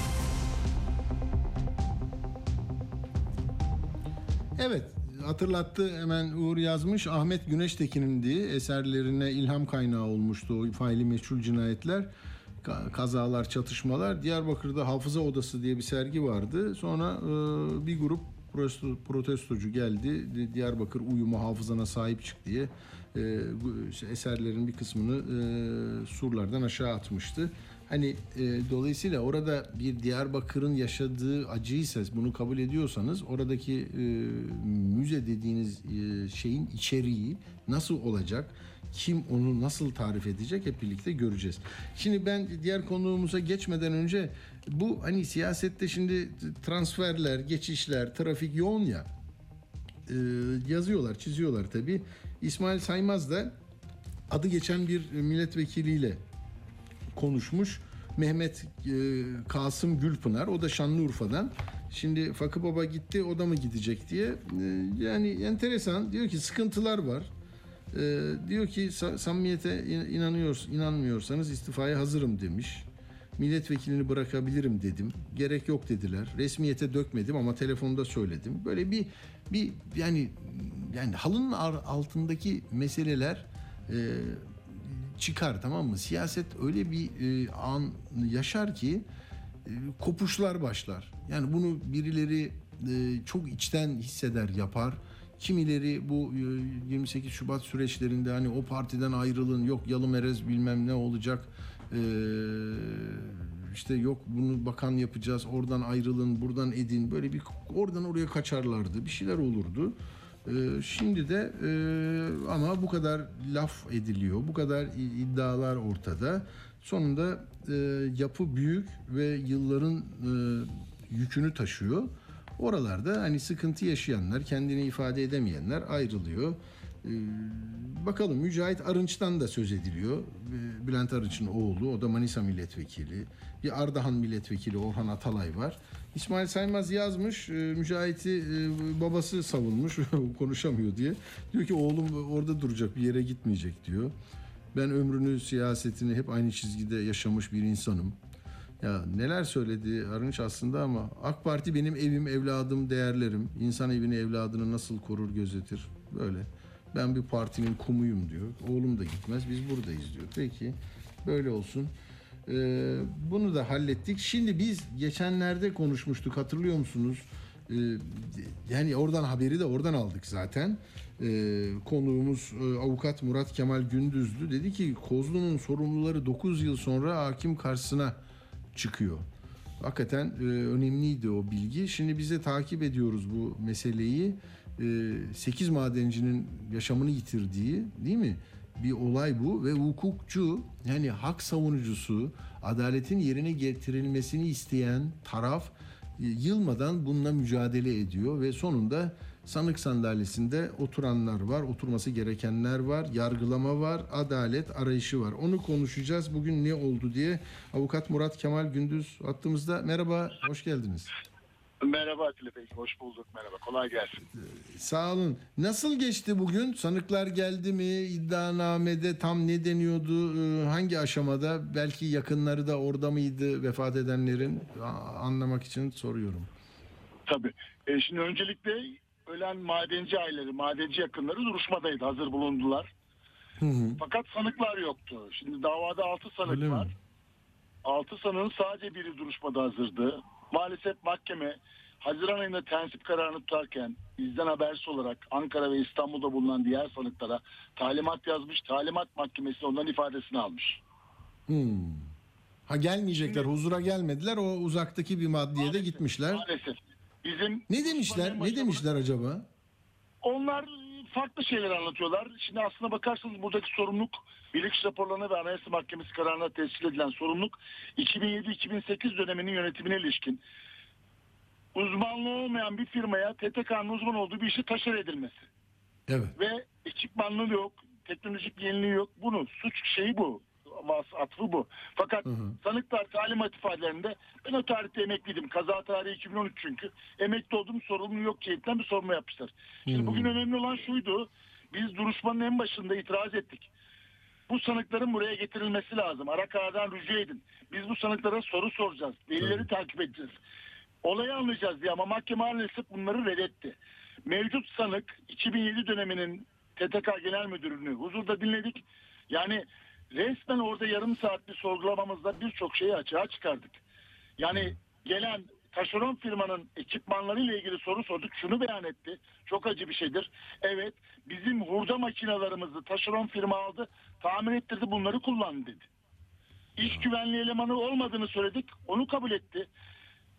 Hatırlattı hemen Uğur yazmış. Ahmet Güneştekin'indi. Eserlerine ilham kaynağı olmuştu o faili meçhul cinayetler. Kazalar, çatışmalar. Diyarbakır'da Hafıza Odası diye bir sergi vardı. Sonra e, bir grup protestocu geldi. Diyarbakır uyumu hafızana sahip çık diye e, eserlerin bir kısmını e, surlardan aşağı atmıştı. Hani e, dolayısıyla orada bir Diyarbakır'ın yaşadığı acıysa bunu kabul ediyorsanız oradaki e, müze dediğiniz e, şeyin içeriği nasıl olacak? Kim onu nasıl tarif edecek hep birlikte göreceğiz. Şimdi ben diğer konuğumuza geçmeden önce bu hani siyasette şimdi transferler, geçişler, trafik yoğun ya e, yazıyorlar, çiziyorlar tabii. İsmail Saymaz da adı geçen bir milletvekiliyle konuşmuş. Mehmet e, Kasım Gülpınar o da Şanlıurfa'dan. Şimdi Fakı Baba gitti o da mı gidecek diye. E, yani enteresan diyor ki sıkıntılar var. E, diyor ki samimiyete inanıyor, inanmıyorsanız istifaya hazırım demiş. Milletvekilini bırakabilirim dedim. Gerek yok dediler. Resmiyete dökmedim ama telefonda söyledim. Böyle bir bir yani yani halının altındaki meseleler e, çıkar tamam mı? Siyaset öyle bir e, an yaşar ki e, kopuşlar başlar. Yani bunu birileri e, çok içten hisseder, yapar. Kimileri bu e, 28 Şubat süreçlerinde hani o partiden ayrılın, yok yalımerez bilmem ne olacak. E, işte yok bunu bakan yapacağız, oradan ayrılın, buradan edin. Böyle bir oradan oraya kaçarlardı. Bir şeyler olurdu. Ee, şimdi de e, ama bu kadar laf ediliyor, bu kadar iddialar ortada. Sonunda e, yapı büyük ve yılların e, yükünü taşıyor. Oralarda hani sıkıntı yaşayanlar, kendini ifade edemeyenler ayrılıyor. Ee, bakalım Mücahit Arınç'tan da söz ediliyor. Ee, Bülent Arınç'ın oğlu, o da Manisa milletvekili. Bir Ardahan milletvekili Orhan Atalay var. İsmail Saymaz yazmış, e, Mücahit'i e, babası savunmuş, konuşamıyor diye. Diyor ki oğlum orada duracak, bir yere gitmeyecek diyor. Ben ömrünü, siyasetini hep aynı çizgide yaşamış bir insanım. Ya neler söyledi Arınç aslında ama AK Parti benim evim, evladım, değerlerim. İnsan evini, evladını nasıl korur, gözetir? Böyle. Ben bir partinin kumuyum diyor. Oğlum da gitmez, biz buradayız diyor. Peki, böyle olsun. Ee, bunu da hallettik. Şimdi biz geçenlerde konuşmuştuk, hatırlıyor musunuz? Ee, yani oradan haberi de oradan aldık zaten. Ee, konuğumuz e, avukat Murat Kemal Gündüzlü dedi ki Kozlu'nun sorumluları 9 yıl sonra hakim karşısına çıkıyor. Hakikaten e, önemliydi o bilgi. Şimdi bize takip ediyoruz bu meseleyi. E, 8 madencinin yaşamını yitirdiği değil mi? Bir olay bu ve hukukçu yani hak savunucusu adaletin yerine getirilmesini isteyen taraf e, yılmadan bununla mücadele ediyor ve sonunda sanık sandalyesinde oturanlar var, oturması gerekenler var, yargılama var, adalet arayışı var. Onu konuşacağız. Bugün ne oldu diye. Avukat Murat Kemal Gündüz attığımızda. Merhaba, hoş geldiniz. Merhaba Atilla Bey, hoş bulduk. Merhaba, kolay gelsin. Sağ olun. Nasıl geçti bugün? Sanıklar geldi mi? İddianamede tam ne deniyordu? Ee, Hangi aşamada? Belki yakınları da orada mıydı vefat edenlerin? Anlamak için soruyorum. Tabii. E, şimdi öncelikle ölen madenci aileleri, madenci yakınları duruşmadaydı, hazır bulundular. Fakat sanıklar yoktu. Şimdi davada 6 sanık Öyle mi? var. 6 sanığın sadece biri duruşmada hazırdı. Maalesef mahkeme Haziran ayında tensip kararını tutarken bizden habersiz olarak Ankara ve İstanbul'da bulunan diğer sanıklara talimat yazmış. Talimat mahkemesi onların ifadesini almış. Hmm. Ha gelmeyecekler, huzura gelmediler. O uzaktaki bir maddiyede gitmişler. Maalesef. Bizim Ne demişler? Ne demişler acaba? Onlar farklı şeyler anlatıyorlar. Şimdi aslına bakarsanız buradaki sorumluluk bilirkişi raporlarına ve Anayasa Mahkemesi kararına tescil edilen sorumluluk 2007-2008 döneminin yönetimine ilişkin uzmanlığı olmayan bir firmaya TTK'nın uzman olduğu bir işi taşır edilmesi Evet. ve ekipmanlığı yok, teknolojik yeniliği yok. Bunu suç şeyi bu. Vas atfı bu. Fakat sanıklar talimat ifadelerinde ben o tarihte emekliydim. Kaza tarihi 2013 çünkü. Emekli oldum sorumlu yok cihetten bir sorma yapmışlar. Şimdi bugün önemli olan şuydu. Biz duruşmanın en başında itiraz ettik. Bu sanıkların buraya getirilmesi lazım. Arakara'dan rücu edin. Biz bu sanıklara soru soracağız. Delilleri takip edeceğiz. Olayı anlayacağız diye ama mahkeme maalesef bunları reddetti. Mevcut sanık 2007 döneminin TTK Genel Müdürünü huzurda dinledik. Yani resmen orada yarım saat bir sorgulamamızda birçok şeyi açığa çıkardık. Yani gelen taşeron firmanın ekipmanlarıyla ilgili soru sorduk. Şunu beyan etti. Çok acı bir şeydir. Evet bizim hurda makinalarımızı taşeron firma aldı. Tamir ettirdi bunları kullandı dedi. İş güvenliği elemanı olmadığını söyledik. Onu kabul etti.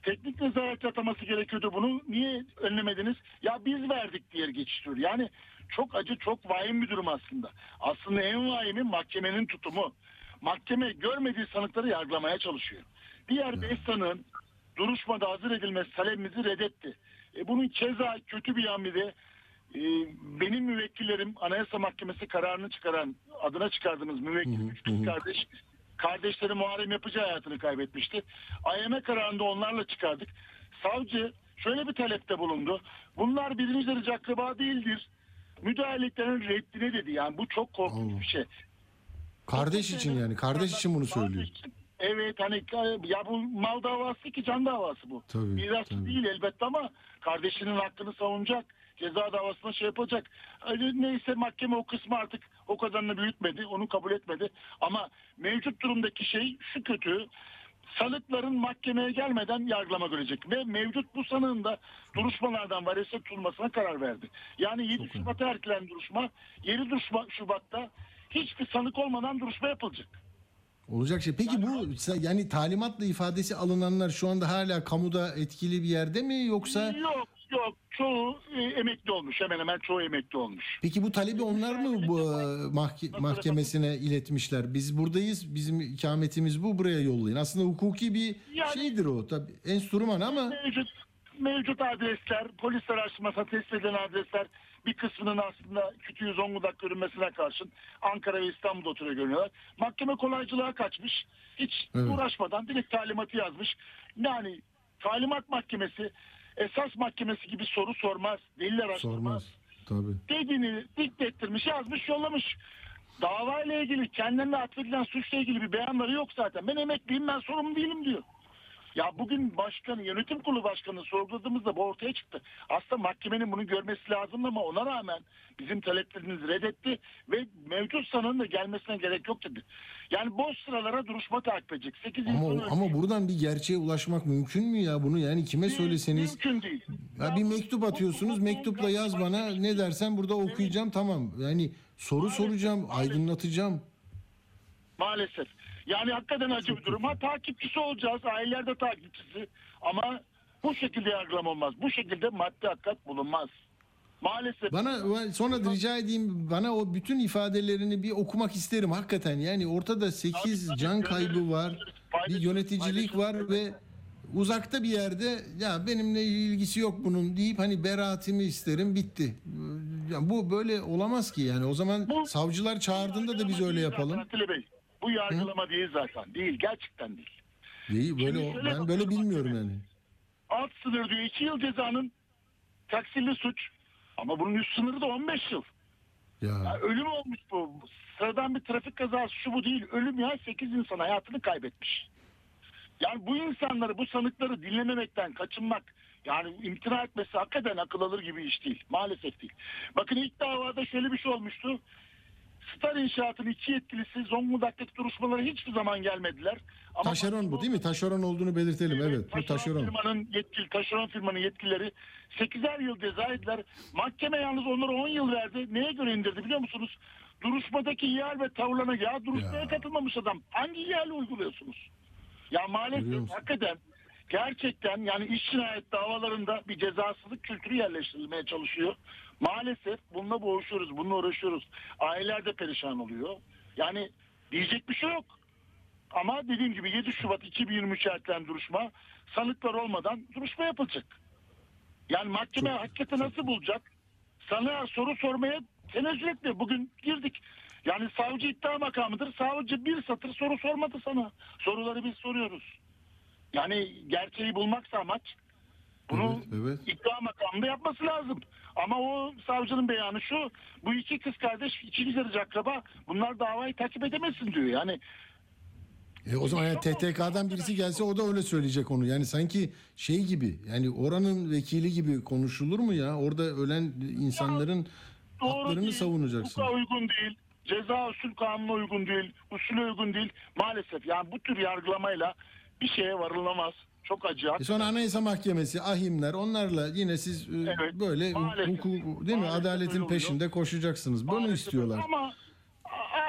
Teknik nezaret ataması gerekiyordu bunu. Niye önlemediniz? Ya biz verdik diye geçiştiriyor. Yani çok acı, çok vahim bir durum aslında. Aslında en vahimi mahkemenin tutumu. Mahkeme görmediği sanıkları yargılamaya çalışıyor. Diğer beş sanığın duruşmada hazır edilmesi talebimizi reddetti. E, bunun keza kötü bir yanı de e, benim müvekkillerim Anayasa Mahkemesi kararını çıkaran adına çıkardığımız müvekkil üç kız kardeş kardeşleri Muharrem Yapıcı hayatını kaybetmişti. AYM kararında onlarla çıkardık. Savcı şöyle bir talepte bulundu. Bunlar birinci derece akraba değildir. Müdahaleliklerin reddine dedi. Yani bu çok korkunç Allah. bir şey. Kardeş için yani. Kardeş için bunu söylüyor. Evet hani ya bu mal davası ki can davası bu. Tabii, Mirasçı tabii. değil elbette ama kardeşinin hakkını savunacak. Ceza davasına şey yapacak. Öyle neyse mahkeme o kısmı artık o kadarını büyütmedi. Onu kabul etmedi. Ama mevcut durumdaki şey şu kötü. Sanıkların mahkemeye gelmeden yargılama görecek. Ve mevcut bu sanığın da duruşmalardan varese tutulmasına karar verdi. Yani 7 Şubat'a ertelenen duruşma 7 duruşma Şubat'ta hiçbir sanık olmadan duruşma yapılacak. Olacak şey. Peki bu yani talimatla ifadesi alınanlar şu anda hala kamuda etkili bir yerde mi yoksa Yok Yok çoğu e, emekli olmuş. Hemen hemen çoğu emekli olmuş. Peki bu talebi onlar mı bu e, mahke- mahkemesine iletmişler? Biz buradayız, bizim ikametimiz bu, buraya yollayın. Aslında hukuki bir Yani- şeydir o tabii. Enstrüman ama Mevcut mevcut adresler, polis araştırmasına tespit edilen adresler bir kısmının aslında kütüğü Zonguldak görünmesine karşın Ankara ve İstanbul'da oturuyor görünüyorlar. Mahkeme kolaycılığa kaçmış. Hiç Evet. uğraşmadan direkt talimatı yazmış. Yani talimat mahkemesi esas mahkemesi gibi soru sormaz. Delil araştırmaz. sormaz. Tabii. dediğini diktettirmiş, yazmış, yollamış. Dava ile ilgili kendilerine atfedilen suçla ilgili bir beyanları yok zaten. Ben emekliyim, ben sorumlu değilim diyor. Ya bugün başkanı, yönetim kurulu başkanı sorguladığımızda bu ortaya çıktı. Aslında mahkemenin bunu görmesi lazım ama ona rağmen bizim taleplerimizi reddetti ve mevcut sanığın da gelmesine gerek yok dedi. Yani boş sıralara duruşma takip edecek. 8 Ama ama buradan bir gerçeğe ulaşmak mümkün mü ya? Bunu yani kime söyleseniz Mümkün değil. ya bir mektup atıyorsunuz, mektupla yaz bana ne dersen burada okuyacağım tamam. Yani soru soracağım, aydınlatacağım. Maalesef. Yani hakikaten acı bir durum. Ha takipçisi olacağız. Aileler de takipçisi. Ama bu şekilde yargılama olmaz. Bu şekilde maddi hakikat bulunmaz. Maalesef. Bana sonra rica edeyim bana o bütün ifadelerini bir okumak isterim hakikaten. Yani ortada 8 Tabii, can kaybı var. Bir yöneticilik var ve uzakta bir yerde ya benimle ilgisi yok bunun deyip hani beraatimi isterim bitti. Ya bu böyle olamaz ki yani. O zaman Bu- savcılar çağırdığında da biz öyle yapalım. Atilla Bey. Bu yargılama değil zaten. Değil. Gerçekten değil. Değil böyle şöyle ben böyle bilmiyorum yani. Alt sınır diyor 2 yıl cezanın taksirli suç. Ama bunun üst sınırı da 15 yıl. Ya Ya ölüm olmuş bu. Sıradan bir trafik kazası şu bu değil. Ölüm ya 8 insan hayatını kaybetmiş. Yani bu insanları, bu sanıkları dinlememekten kaçınmak, yani imtina etmesi hakikaten akıl alır gibi iş değil. Maalesef değil. Bakın ilk davada şöyle bir şey olmuştu. Star İnşaat'ın iki yetkilisi Zonguldak'taki duruşmalara hiçbir zaman gelmediler. Ama taşeron bu değil mi? Taşeron olduğunu belirtelim evet. Bu taşeron taşeron. firmanın yetkili, taşeron firmanın yetkilileri 8'er yıl ceza ettiler. Mahkeme yalnız onlara 10 yıl verdi. Neye göre indirdi biliyor musunuz? Duruşmadaki ihal ve tavırlarına ya duruşmaya Ya. katılmamış adam. Hangi ihale uyguluyorsunuz? Ya maalesef hakikaten gerçekten yani iş cinayet davalarında bir cezasızlık kültürü yerleştirilmeye çalışıyor. Maalesef bununla boğuşuyoruz, bununla uğraşıyoruz. Aileler de perişan oluyor. Yani diyecek bir şey yok. Ama dediğim gibi 7 Şubat 2023 ertelen duruşma sanıklar olmadan duruşma yapılacak. Yani mahkeme Çok- hakikaten nasıl bulacak? Sanığa soru sormaya tenezzül etmiyor. Bugün girdik. Yani savcı iddia makamıdır. Savcı bir satır soru sormadı sana. Soruları biz soruyoruz. Yani gerçeği bulmaksa amaç bunu Evet, evet. iddia makamında yapması lazım. Ama o savcının beyanı şu. Bu iki kız kardeş ikinci derece akraba. Bunlar davayı takip edemezsin diyor. Yani E o zaman yani TTK'dan birisi gelse o da öyle söyleyecek onu. Yani sanki şey gibi yani oranın vekili gibi konuşulur mu ya? Orada ölen insanların doğru haklarını değil, savunacaksın. hukuka uygun değil. Ceza usul kanununa uygun değil. Usulü uygun değil. Maalesef yani bu tür yargılamayla bir şeye varılamaz. Çok acı. E sonra Anayasa Mahkemesi, ahimler onlarla yine siz e, Evet, böyle maalesef. hukuk değil mi? Adaletin peşinde koşacaksınız. Bunu Maalesef istiyorlar. Ama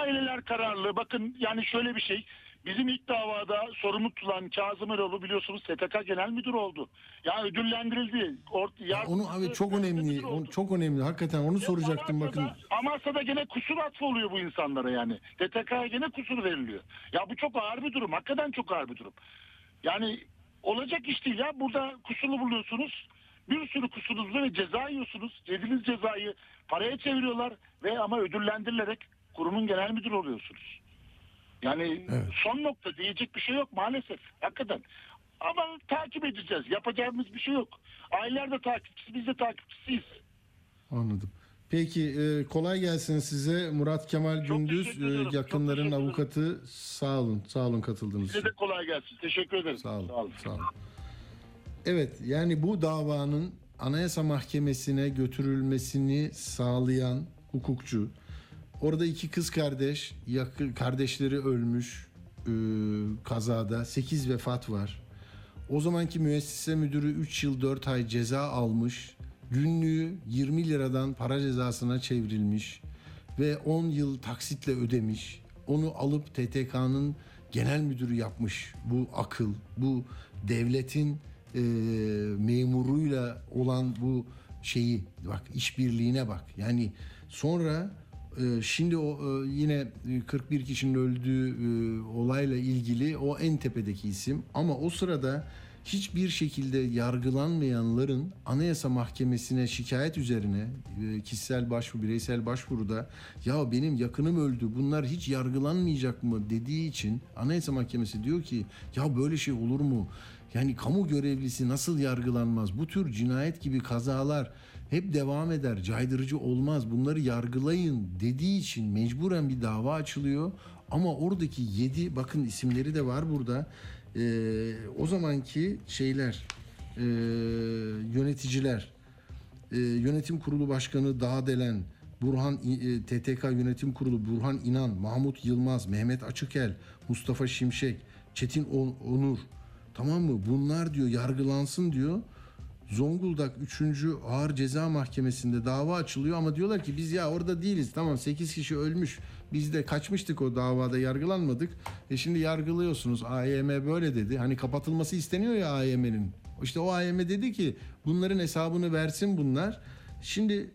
aileler kararlı. Bakın yani şöyle bir şey. Bizim ilk davada sorumlu tutulan Kazım Eroğlu biliyorsunuz STK Genel Müdür oldu. Ya ödüllendirildi. Or- Ya onu abi çok önemli. Onu- çok önemli. Hakikaten onu soracaktım bakın. Amasya'da, Amasya'da gene kusur atfı oluyor bu insanlara yani. TTK'ya gene kusur veriliyor. Ya bu çok ağır bir durum. Hakikaten çok ağır bir durum. Yani olacak iş değil ya. Burada kusurlu buluyorsunuz. Bir sürü kusurunuzda ve ceza yiyorsunuz. Yediğiniz cezayı paraya çeviriyorlar ve ama ödüllendirilerek kurumun genel müdürü oluyorsunuz. Yani Evet. son nokta diyecek bir şey yok maalesef. Hakikaten. Ama takip edeceğiz. Yapacağımız bir şey yok. Aileler de takipçisi, biz de takipçisiyiz. Anladım. Peki e, kolay gelsin size Murat Kemal Çok Gündüz teşekkür e. Çok yakınların teşekkür ederim. avukatı. Sağ olun. Sağ olun katıldığınız Size için. de kolay gelsin. Teşekkür ederim. Sağ olun. Sağ olun. Evet yani bu davanın Anayasa Mahkemesi'ne götürülmesini sağlayan hukukçu. Orada iki kız kardeş, yakın kardeşleri ölmüş e, kazada. 8 vefat var. O zamanki müessese müdürü 3 yıl 4 ay ceza almış. Günlüğü 20 liradan para cezasına çevrilmiş ve 10 yıl taksitle ödemiş. Onu alıp TTK'nın genel müdürü yapmış. Bu akıl, bu devletin e, memuruyla olan bu şeyi bak işbirliğine bak. Yani sonra e, şimdi o e, yine e, 41 kişinin öldüğü e, olayla ilgili o en tepedeki isim ama o sırada hiçbir şekilde yargılanmayanların Anayasa Mahkemesi'ne şikayet üzerine e, kişisel başvuru, bireysel başvuruda ya benim yakınım öldü bunlar hiç yargılanmayacak mı dediği için Anayasa Mahkemesi diyor ki ya böyle şey olur mu? Yani kamu görevlisi nasıl yargılanmaz? Bu tür cinayet gibi kazalar hep devam eder, caydırıcı olmaz. Bunları yargılayın dediği için mecburen bir dava açılıyor. Ama oradaki yedi, bakın isimleri de var burada. Ee, o zamanki şeyler, e, yöneticiler, e, yönetim kurulu başkanı Dağdelen, Burhan e, TTK yönetim kurulu Burhan İnan, Mahmut Yılmaz, Mehmet Açıkel, Mustafa Şimşek, Çetin On- Onur. Tamam mı? Bunlar diyor yargılansın diyor. Zonguldak 3. Ağır Ceza Mahkemesi'nde dava açılıyor ama diyorlar ki biz ya orada değiliz. Tamam 8 kişi ölmüş. Biz de kaçmıştık o davada yargılanmadık. E şimdi yargılıyorsunuz. AYM böyle dedi. Hani kapatılması isteniyor ya AYM'nin. İşte o AYM dedi ki bunların hesabını versin bunlar. Şimdi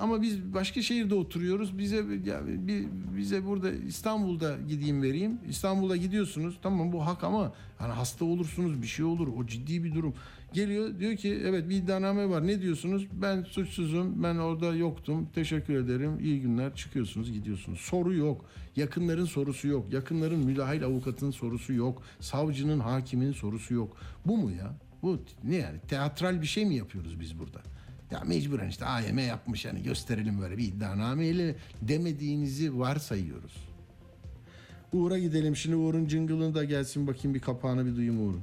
ama biz başka şehirde oturuyoruz. Bize ya, bi- bize burada İstanbul'da gideyim vereyim. İstanbul'a gidiyorsunuz. Tamam bu hak ama hani hasta olursunuz bir şey olur. O ciddi bir durum. Geliyor diyor ki evet bir iddianame var. Ne diyorsunuz? Ben suçsuzum. Ben orada yoktum. Teşekkür ederim. İyi günler. Çıkıyorsunuz gidiyorsunuz. Soru yok. Yakınların sorusu yok. Yakınların müdahil avukatın sorusu yok. Savcının, hakimin sorusu yok. Bu mu ya? Bu ne yani? Teatral bir şey mi yapıyoruz biz burada? Ya mecburen işte AYM yapmış yani gösterelim böyle bir iddianameyle demediğinizi varsayıyoruz. Uğur'a gidelim şimdi Uğur'un jingle'ını da gelsin bakayım bir kapağını bir duyayım Uğur'un.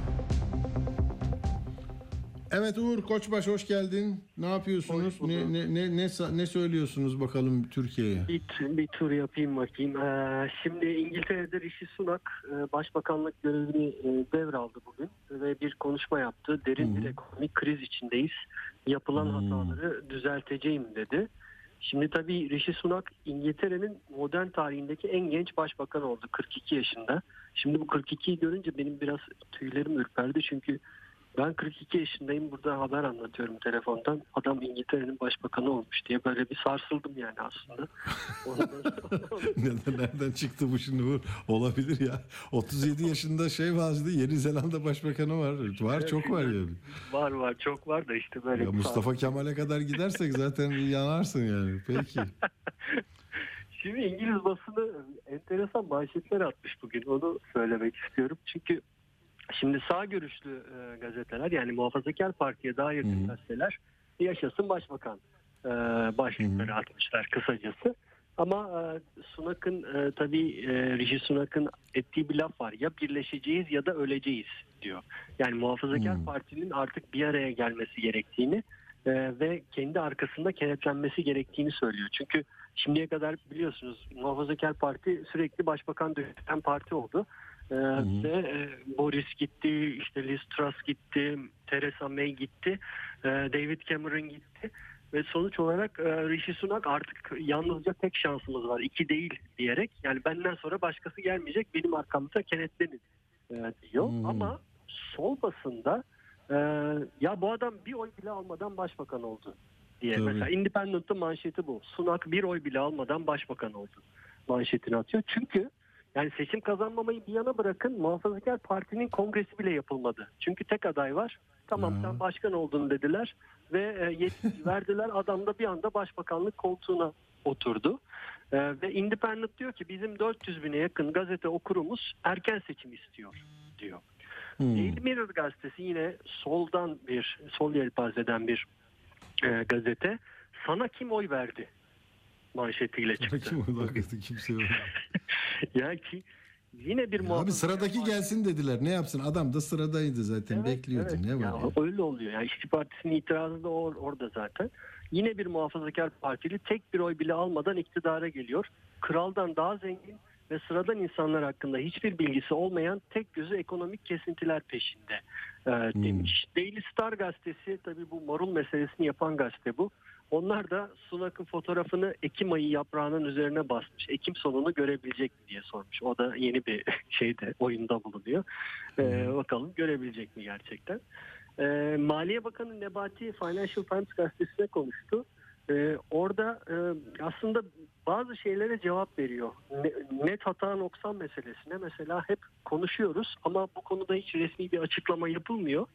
Evet Uğur Koçbaş hoş geldin. Ne yapıyorsunuz? Ne, ne, ne, ne, ne söylüyorsunuz bakalım Türkiye'ye? Bir, bir tur yapayım bakayım. Ee, şimdi İngiltere'de Rishi Sunak e, başbakanlık görevini e, devraldı bugün ve bir konuşma yaptı. Derin bir ekonomik kriz içindeyiz. Yapılan hataları düzelteceğim dedi. Şimdi tabii Rishi Sunak İngiltere'nin modern tarihindeki en genç başbakan oldu 42 yaşında. Şimdi bu 42'yi görünce benim biraz tüylerim ürperdi çünkü ben 42 yaşındayım burada haber anlatıyorum telefondan. Adam İngiltere'nin başbakanı olmuş diye böyle bir sarsıldım yani aslında. Sonra- Nereden, çıktı bu şimdi Uğur? Olabilir ya. 37 yaşında şey vardı Yeni Zelanda Başbakanı var. Var çok var yani. var var çok var da işte böyle. Ya Mustafa Kemal'e kadar gidersek zaten yanarsın yani. Peki. Şimdi İngiliz basını enteresan manşetler atmış bugün. Onu söylemek istiyorum. Çünkü şimdi sağ görüşlü e, gazeteler yani muhafazakar partiye daha yakın gazeteler yaşasın başbakan e, başlıkları atmışlar kısacası. Ama e, Sunak'ın e, tabii e, Rishi Sunak'ın ettiği bir laf var. Ya birleşeceğiz ya da öleceğiz diyor. Yani muhafazakar partinin artık bir araya gelmesi gerektiğini e, ve kendi arkasında kenetlenmesi gerektiğini söylüyor. Çünkü şimdiye kadar biliyorsunuz muhafazakar parti sürekli başbakan düşüren parti oldu. E, ve e, Boris gitti, işte Liz Truss gitti, Theresa May gitti, e, David Cameron gitti. Ve sonuç olarak e, Rishi Sunak artık yalnızca tek şansımız var. iki değil diyerek yani benden sonra başkası gelmeyecek benim arkamda kenetlenin e, diyor. Ama sol basında e, ya bu adam bir oy bile almadan başbakan oldu diye. Tabii. Mesela Independent'ın manşeti bu. Sunak bir oy bile almadan başbakan oldu manşetini atıyor. Çünkü yani seçim kazanmamayı bir yana bırakın muhafazakar partinin kongresi bile yapılmadı. Çünkü tek aday var. Tamam sen başkan oldun dediler ve e, yetki verdiler. Adam da bir anda başbakanlık koltuğuna oturdu. E, ve Independent diyor ki bizim 400 bine yakın gazete okurumuz erken seçim istiyor diyor. Daily Mirror gazetesi yine soldan bir, sol yelpazeden bir e, gazete. Sana kim oy verdi? Manşetiyle çıktı. Kim hakikaten kimse yok. yani ki Yine bir Abi muhafazakar sıradaki parti- gelsin dediler. Ne yapsın? Adam da sıradaydı zaten. Evet, Bekliyordu. evet. Ne var? Ya, ya? öyle oluyor. Yani İşçi Partisi'nin itirazı da or- orada zaten. Yine bir muhafazakar partili tek bir oy bile almadan iktidara geliyor. Kraldan daha zengin ve sıradan insanlar hakkında hiçbir bilgisi olmayan tek gözü ekonomik kesintiler peşinde e, demiş. Daily Star gazetesi tabii bu marul meselesini yapan gazete bu. Onlar da Sunak'ın fotoğrafını Ekim ayı yaprağının üzerine basmış. Ekim sonunu görebilecek mi diye sormuş. O da yeni bir şeyde oyunda bulunuyor. Ee, bakalım görebilecek mi gerçekten. Ee, Maliye Bakanı Nebati Financial Times gazetesine konuştu. Ee, orada e, aslında bazı şeylere cevap veriyor. Ne- net hata noksan meselesine mesela hep konuşuyoruz ama bu konuda hiç resmi bir açıklama yapılmıyor.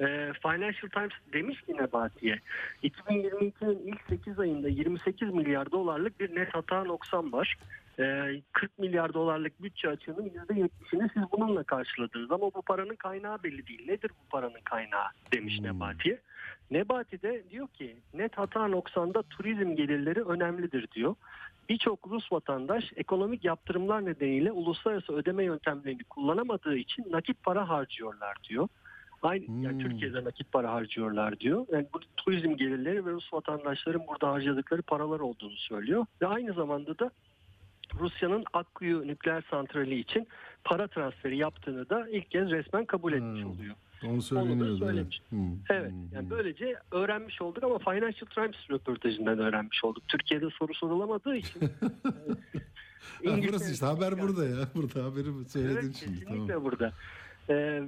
Ee, Financial Times demiş ki Nebati'ye 2022'nin ilk 8 ayında 28 milyar dolarlık bir net hata noksan var. Ee, 40 milyar dolarlık bütçe açığının %70'ini siz bununla karşıladınız ama bu paranın kaynağı belli değil. Nedir bu paranın kaynağı demiş Nebati'ye. Nebati de diyor ki net hata noksanda turizm gelirleri önemlidir diyor. Birçok Rus vatandaş ekonomik yaptırımlar nedeniyle uluslararası ödeme yöntemlerini kullanamadığı için nakit para harcıyorlar diyor. Aynı yani Türkiye'de nakit para harcıyorlar diyor. Yani bu turizm gelirleri ve Rus vatandaşların burada harcadıkları paralar olduğunu söylüyor. Ve aynı zamanda da Rusya'nın Akkuyu nükleer santrali için para transferi yaptığını da ilk kez resmen kabul etmiş oluyor. Onu söyleniyordu. evet. söylemiş. Hı. Evet. Yani böylece öğrenmiş olduk ama Financial Times röportajından öğrenmiş olduk. Türkiye'de soru sorulamadığı için. Ha, burası işte haber burada ya. Burada haberi söyledin Evet, şimdi. kesinlikle Tamam. burada. Ee,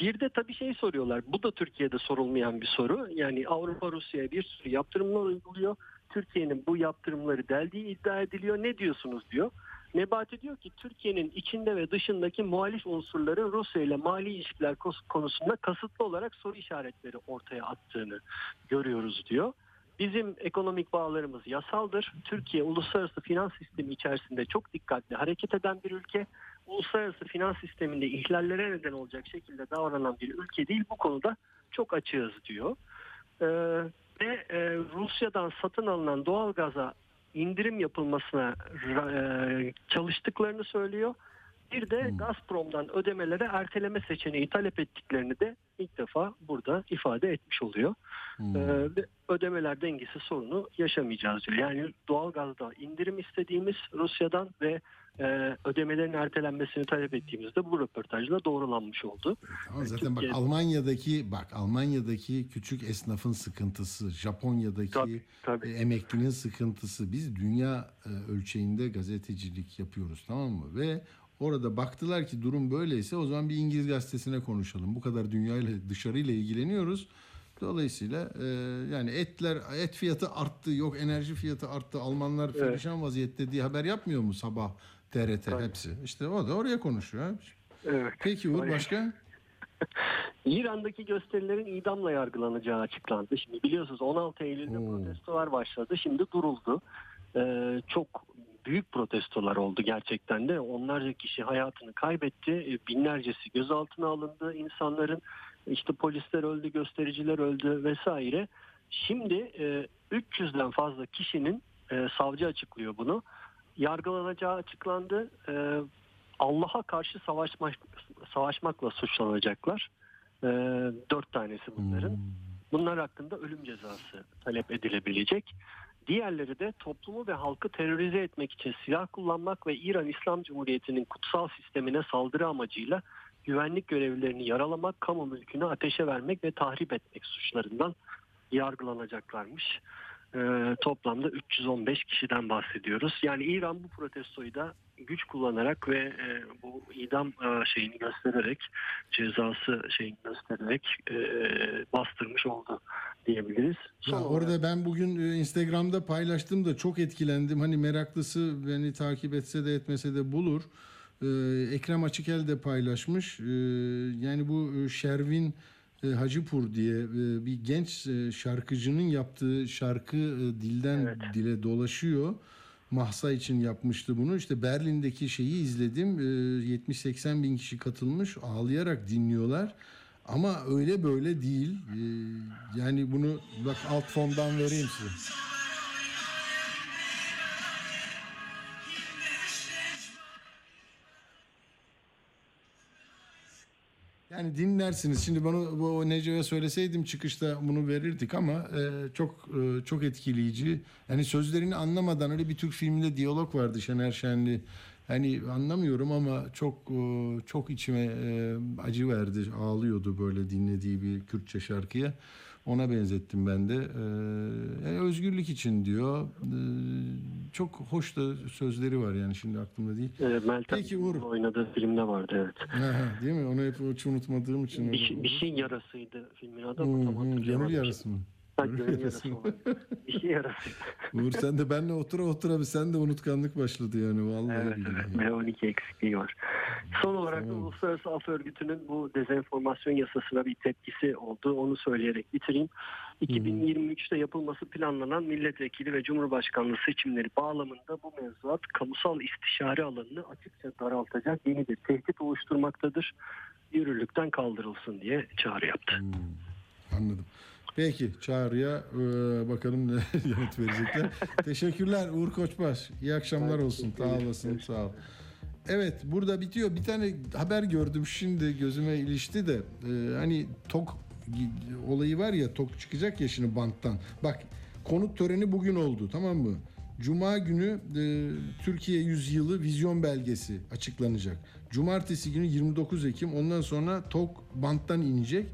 bir de tabii şey soruyorlar. Bu da Türkiye'de sorulmayan bir soru. Yani Avrupa Rusya'ya bir sürü yaptırımlar uyguluyor. Türkiye'nin bu yaptırımları deldiği iddia ediliyor. Ne diyorsunuz diyor. Nebati diyor ki Türkiye'nin içinde ve dışındaki muhalif unsurların Rusya ile mali ilişkiler konusunda kasıtlı olarak soru işaretleri ortaya attığını görüyoruz diyor. Bizim ekonomik bağlarımız yasaldır. Türkiye uluslararası finans sistemi içerisinde çok dikkatli hareket eden bir ülke. Uluslararası finans sisteminde ihlallere neden olacak şekilde davranan bir ülke değil. Bu konuda çok açığız diyor. Ee, ve e, Rusya'dan satın alınan doğalgaza indirim yapılmasına e, çalıştıklarını söylüyor. Bir de Gazprom'dan ödemelere erteleme seçeneği talep ettiklerini de ilk defa burada ifade etmiş oluyor. Ee, ve ödemeler dengesi sorunu yaşamayacağız diyor. Yani doğalgazda indirim istediğimiz Rusya'dan ve e, ödemelerin ertelenmesini talep ettiğimizde bu röportajla doğrulanmış oldu. Ama zaten bak Türkiye- Almanya'daki bak Almanya'daki küçük esnafın sıkıntısı, Japonya'daki Tabii, tabii. e, emeklinin sıkıntısı. Biz dünya e, ölçeğinde gazetecilik yapıyoruz tamam mı? Ve orada baktılar ki durum böyleyse o zaman bir İngiliz gazetesine konuşalım. Bu kadar dünyayla dışarıyla ilgileniyoruz. Dolayısıyla e, yani etler et fiyatı arttı, yok enerji fiyatı arttı. Almanlar Evet. perişan vaziyette diye haber yapmıyor mu sabah TRT hepsi? İşte o da oraya konuşuyor. Evet. Peki Uğur başka? İran'daki gösterilerin idamla yargılanacağı açıklandı. Şimdi biliyorsunuz 16 Eylül'de protestolar başladı. Şimdi duruldu. Ee, çok büyük protestolar oldu gerçekten de. Onlarca kişi hayatını kaybetti. Ee, Binlercesi gözaltına alındı. İnsanların işte polisler öldü, göstericiler öldü vesaire. Şimdi e, 300'den fazla kişinin e, savcı açıklıyor bunu. Yargılanacağı açıklandı. E, Allah'a karşı savaşmak, savaşmakla suçlanacaklar. E, dört tanesi bunların. Bunlar hakkında ölüm cezası talep edilebilecek. Diğerleri de toplumu ve halkı terörize etmek için silah kullanmak ve İran İslam Cumhuriyeti'nin kutsal sistemine saldırı amacıyla güvenlik görevlilerini yaralamak, kamu mülkünü ateşe vermek ve tahrip etmek suçlarından yargılanacaklarmış. Ee, toplamda 315 kişiden bahsediyoruz. Yani İran bu protestoyu da güç kullanarak ve e, bu idam e, şeyini göstererek cezası şeyini göstererek e, bastırmış oldu diyebiliriz. Ya Son orada ben bugün e, Instagram'da paylaştım da çok etkilendim. Hani meraklısı beni takip etse de etmese de bulur. Ee, Ekrem Açıkel de paylaşmış. Ee, yani bu e, Şervin e, Hacıpur diye e, bir genç e, şarkıcının yaptığı şarkı e, dilden dile dolaşıyor. Mahsa için yapmıştı bunu. İşte Berlin'deki şeyi izledim. Ee, 70-80 bin kişi katılmış. Ağlayarak dinliyorlar. Ama öyle böyle değil. Ee, yani bunu bak alt fondan vereyim size. Yani dinlersiniz. Şimdi bana bu Neco'ya söyleseydim çıkışta bunu verirdik ama e, çok e, çok etkileyici. Yani sözlerini anlamadan öyle bir Türk filminde diyalog vardı Şener Şenli Hani anlamıyorum ama çok e, çok içime e, acı verdi. Ağlıyordu böyle dinlediği bir Kürtçe şarkıya. Ona benzettim ben de. E, yani özgürlük için diyor. E, çok hoş da sözleri var yani şimdi aklımda değil. E, Meltem Peki, Uğur. oynadığı filmde vardı evet. Aha, değil mi? Onu hep hiç unutmadığım için. Bir, şey- bir şey yarasıydı filmin adı ama tam hatırlayamadım. gönül yarası mı? Ha, Gönül gönül yarası yarası mı? olan. Bir şey yarasıydı. Uğur sen de benle otura otura bir sen de unutkanlık başladı yani vallahi. Evet evet B12 eksikliği var. Son olarak da Tamam. Uluslararası Af Örgütü'nün bu dezenformasyon yasasına bir tepkisi oldu. Onu söyleyerek bitireyim. 2023'te yapılması planlanan milletvekili ve cumhurbaşkanlığı seçimleri bağlamında bu mevzuat kamusal istişare alanını açıkça daraltacak yeni bir tehdit oluşturmaktadır. Yürürlükten kaldırılsın diye çağrı yaptı. Anladım. Peki çağrıya e, bakalım ne yanıt verecekler. Teşekkürler Uğur Koçbaş. İyi akşamlar olsun. Sağ olasın. Sağ ol. Evet burada bitiyor. Bir tane haber gördüm şimdi gözüme ilişti de e, hani tok olayı var ya tok çıkacak ya şimdi banttan. Bak konut töreni bugün oldu tamam mı? Cuma günü e, Türkiye Yüzyılı vizyon belgesi açıklanacak. Cumartesi günü 29 Ekim ondan sonra TOG banttan inecek.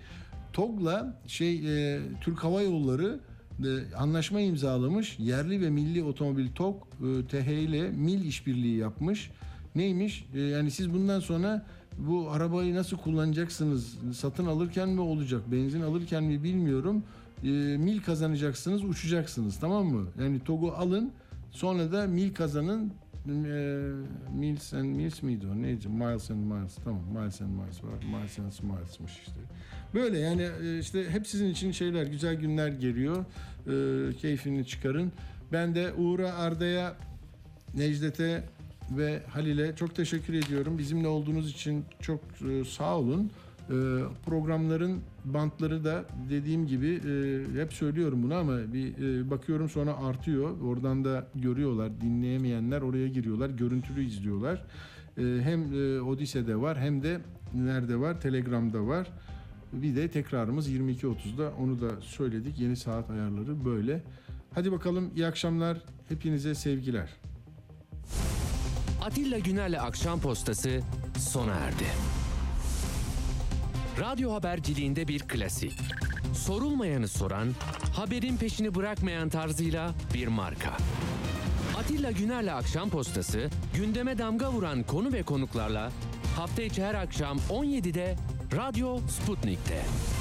TOG'la şey e, Türk Hava Yolları e, anlaşma imzalamış. Yerli ve milli otomobil TOG e, TH ile mil işbirliği yapmış. Neymiş? E, yani siz bundan sonra bu arabayı nasıl kullanacaksınız? Satın alırken mi olacak? Benzin alırken mi bilmiyorum. E, mil kazanacaksınız, uçacaksınız. Tamam mı? Yani TOG'u alın. Sonra da mil kazanın. E, Mills and Mills miydi o? Neydi? Miles and Miles. Tamam. Miles and Miles var. Miles and Miles'mış işte. Böyle yani e, işte hep sizin için şeyler, güzel günler geliyor. E, keyfini çıkarın. Ben de Uğur'a, Arda'ya, Necdet'e ve Halil'e çok teşekkür ediyorum. Bizimle olduğunuz için çok e, sağ olun. E, programların bantları da dediğim gibi e, hep söylüyorum bunu ama bir e, bakıyorum sonra artıyor. Oradan da görüyorlar. Dinleyemeyenler oraya giriyorlar. Görüntülü izliyorlar. E, hem e, Odise'de var hem de nerede var? Telegram'da var. Bir de tekrarımız 22.30'da onu da söyledik. Yeni saat ayarları böyle. Hadi bakalım iyi akşamlar. Hepinize sevgiler. Atilla Güner'le Akşam Postası sona erdi. Radyo haberciliğinde bir klasik. Sorulmayanı soran, haberin peşini bırakmayan tarzıyla bir marka. Atilla Güner'le Akşam Postası, gündeme damga vuran konu ve konuklarla hafta içi her akşam 17'de Radyo Sputnik'te.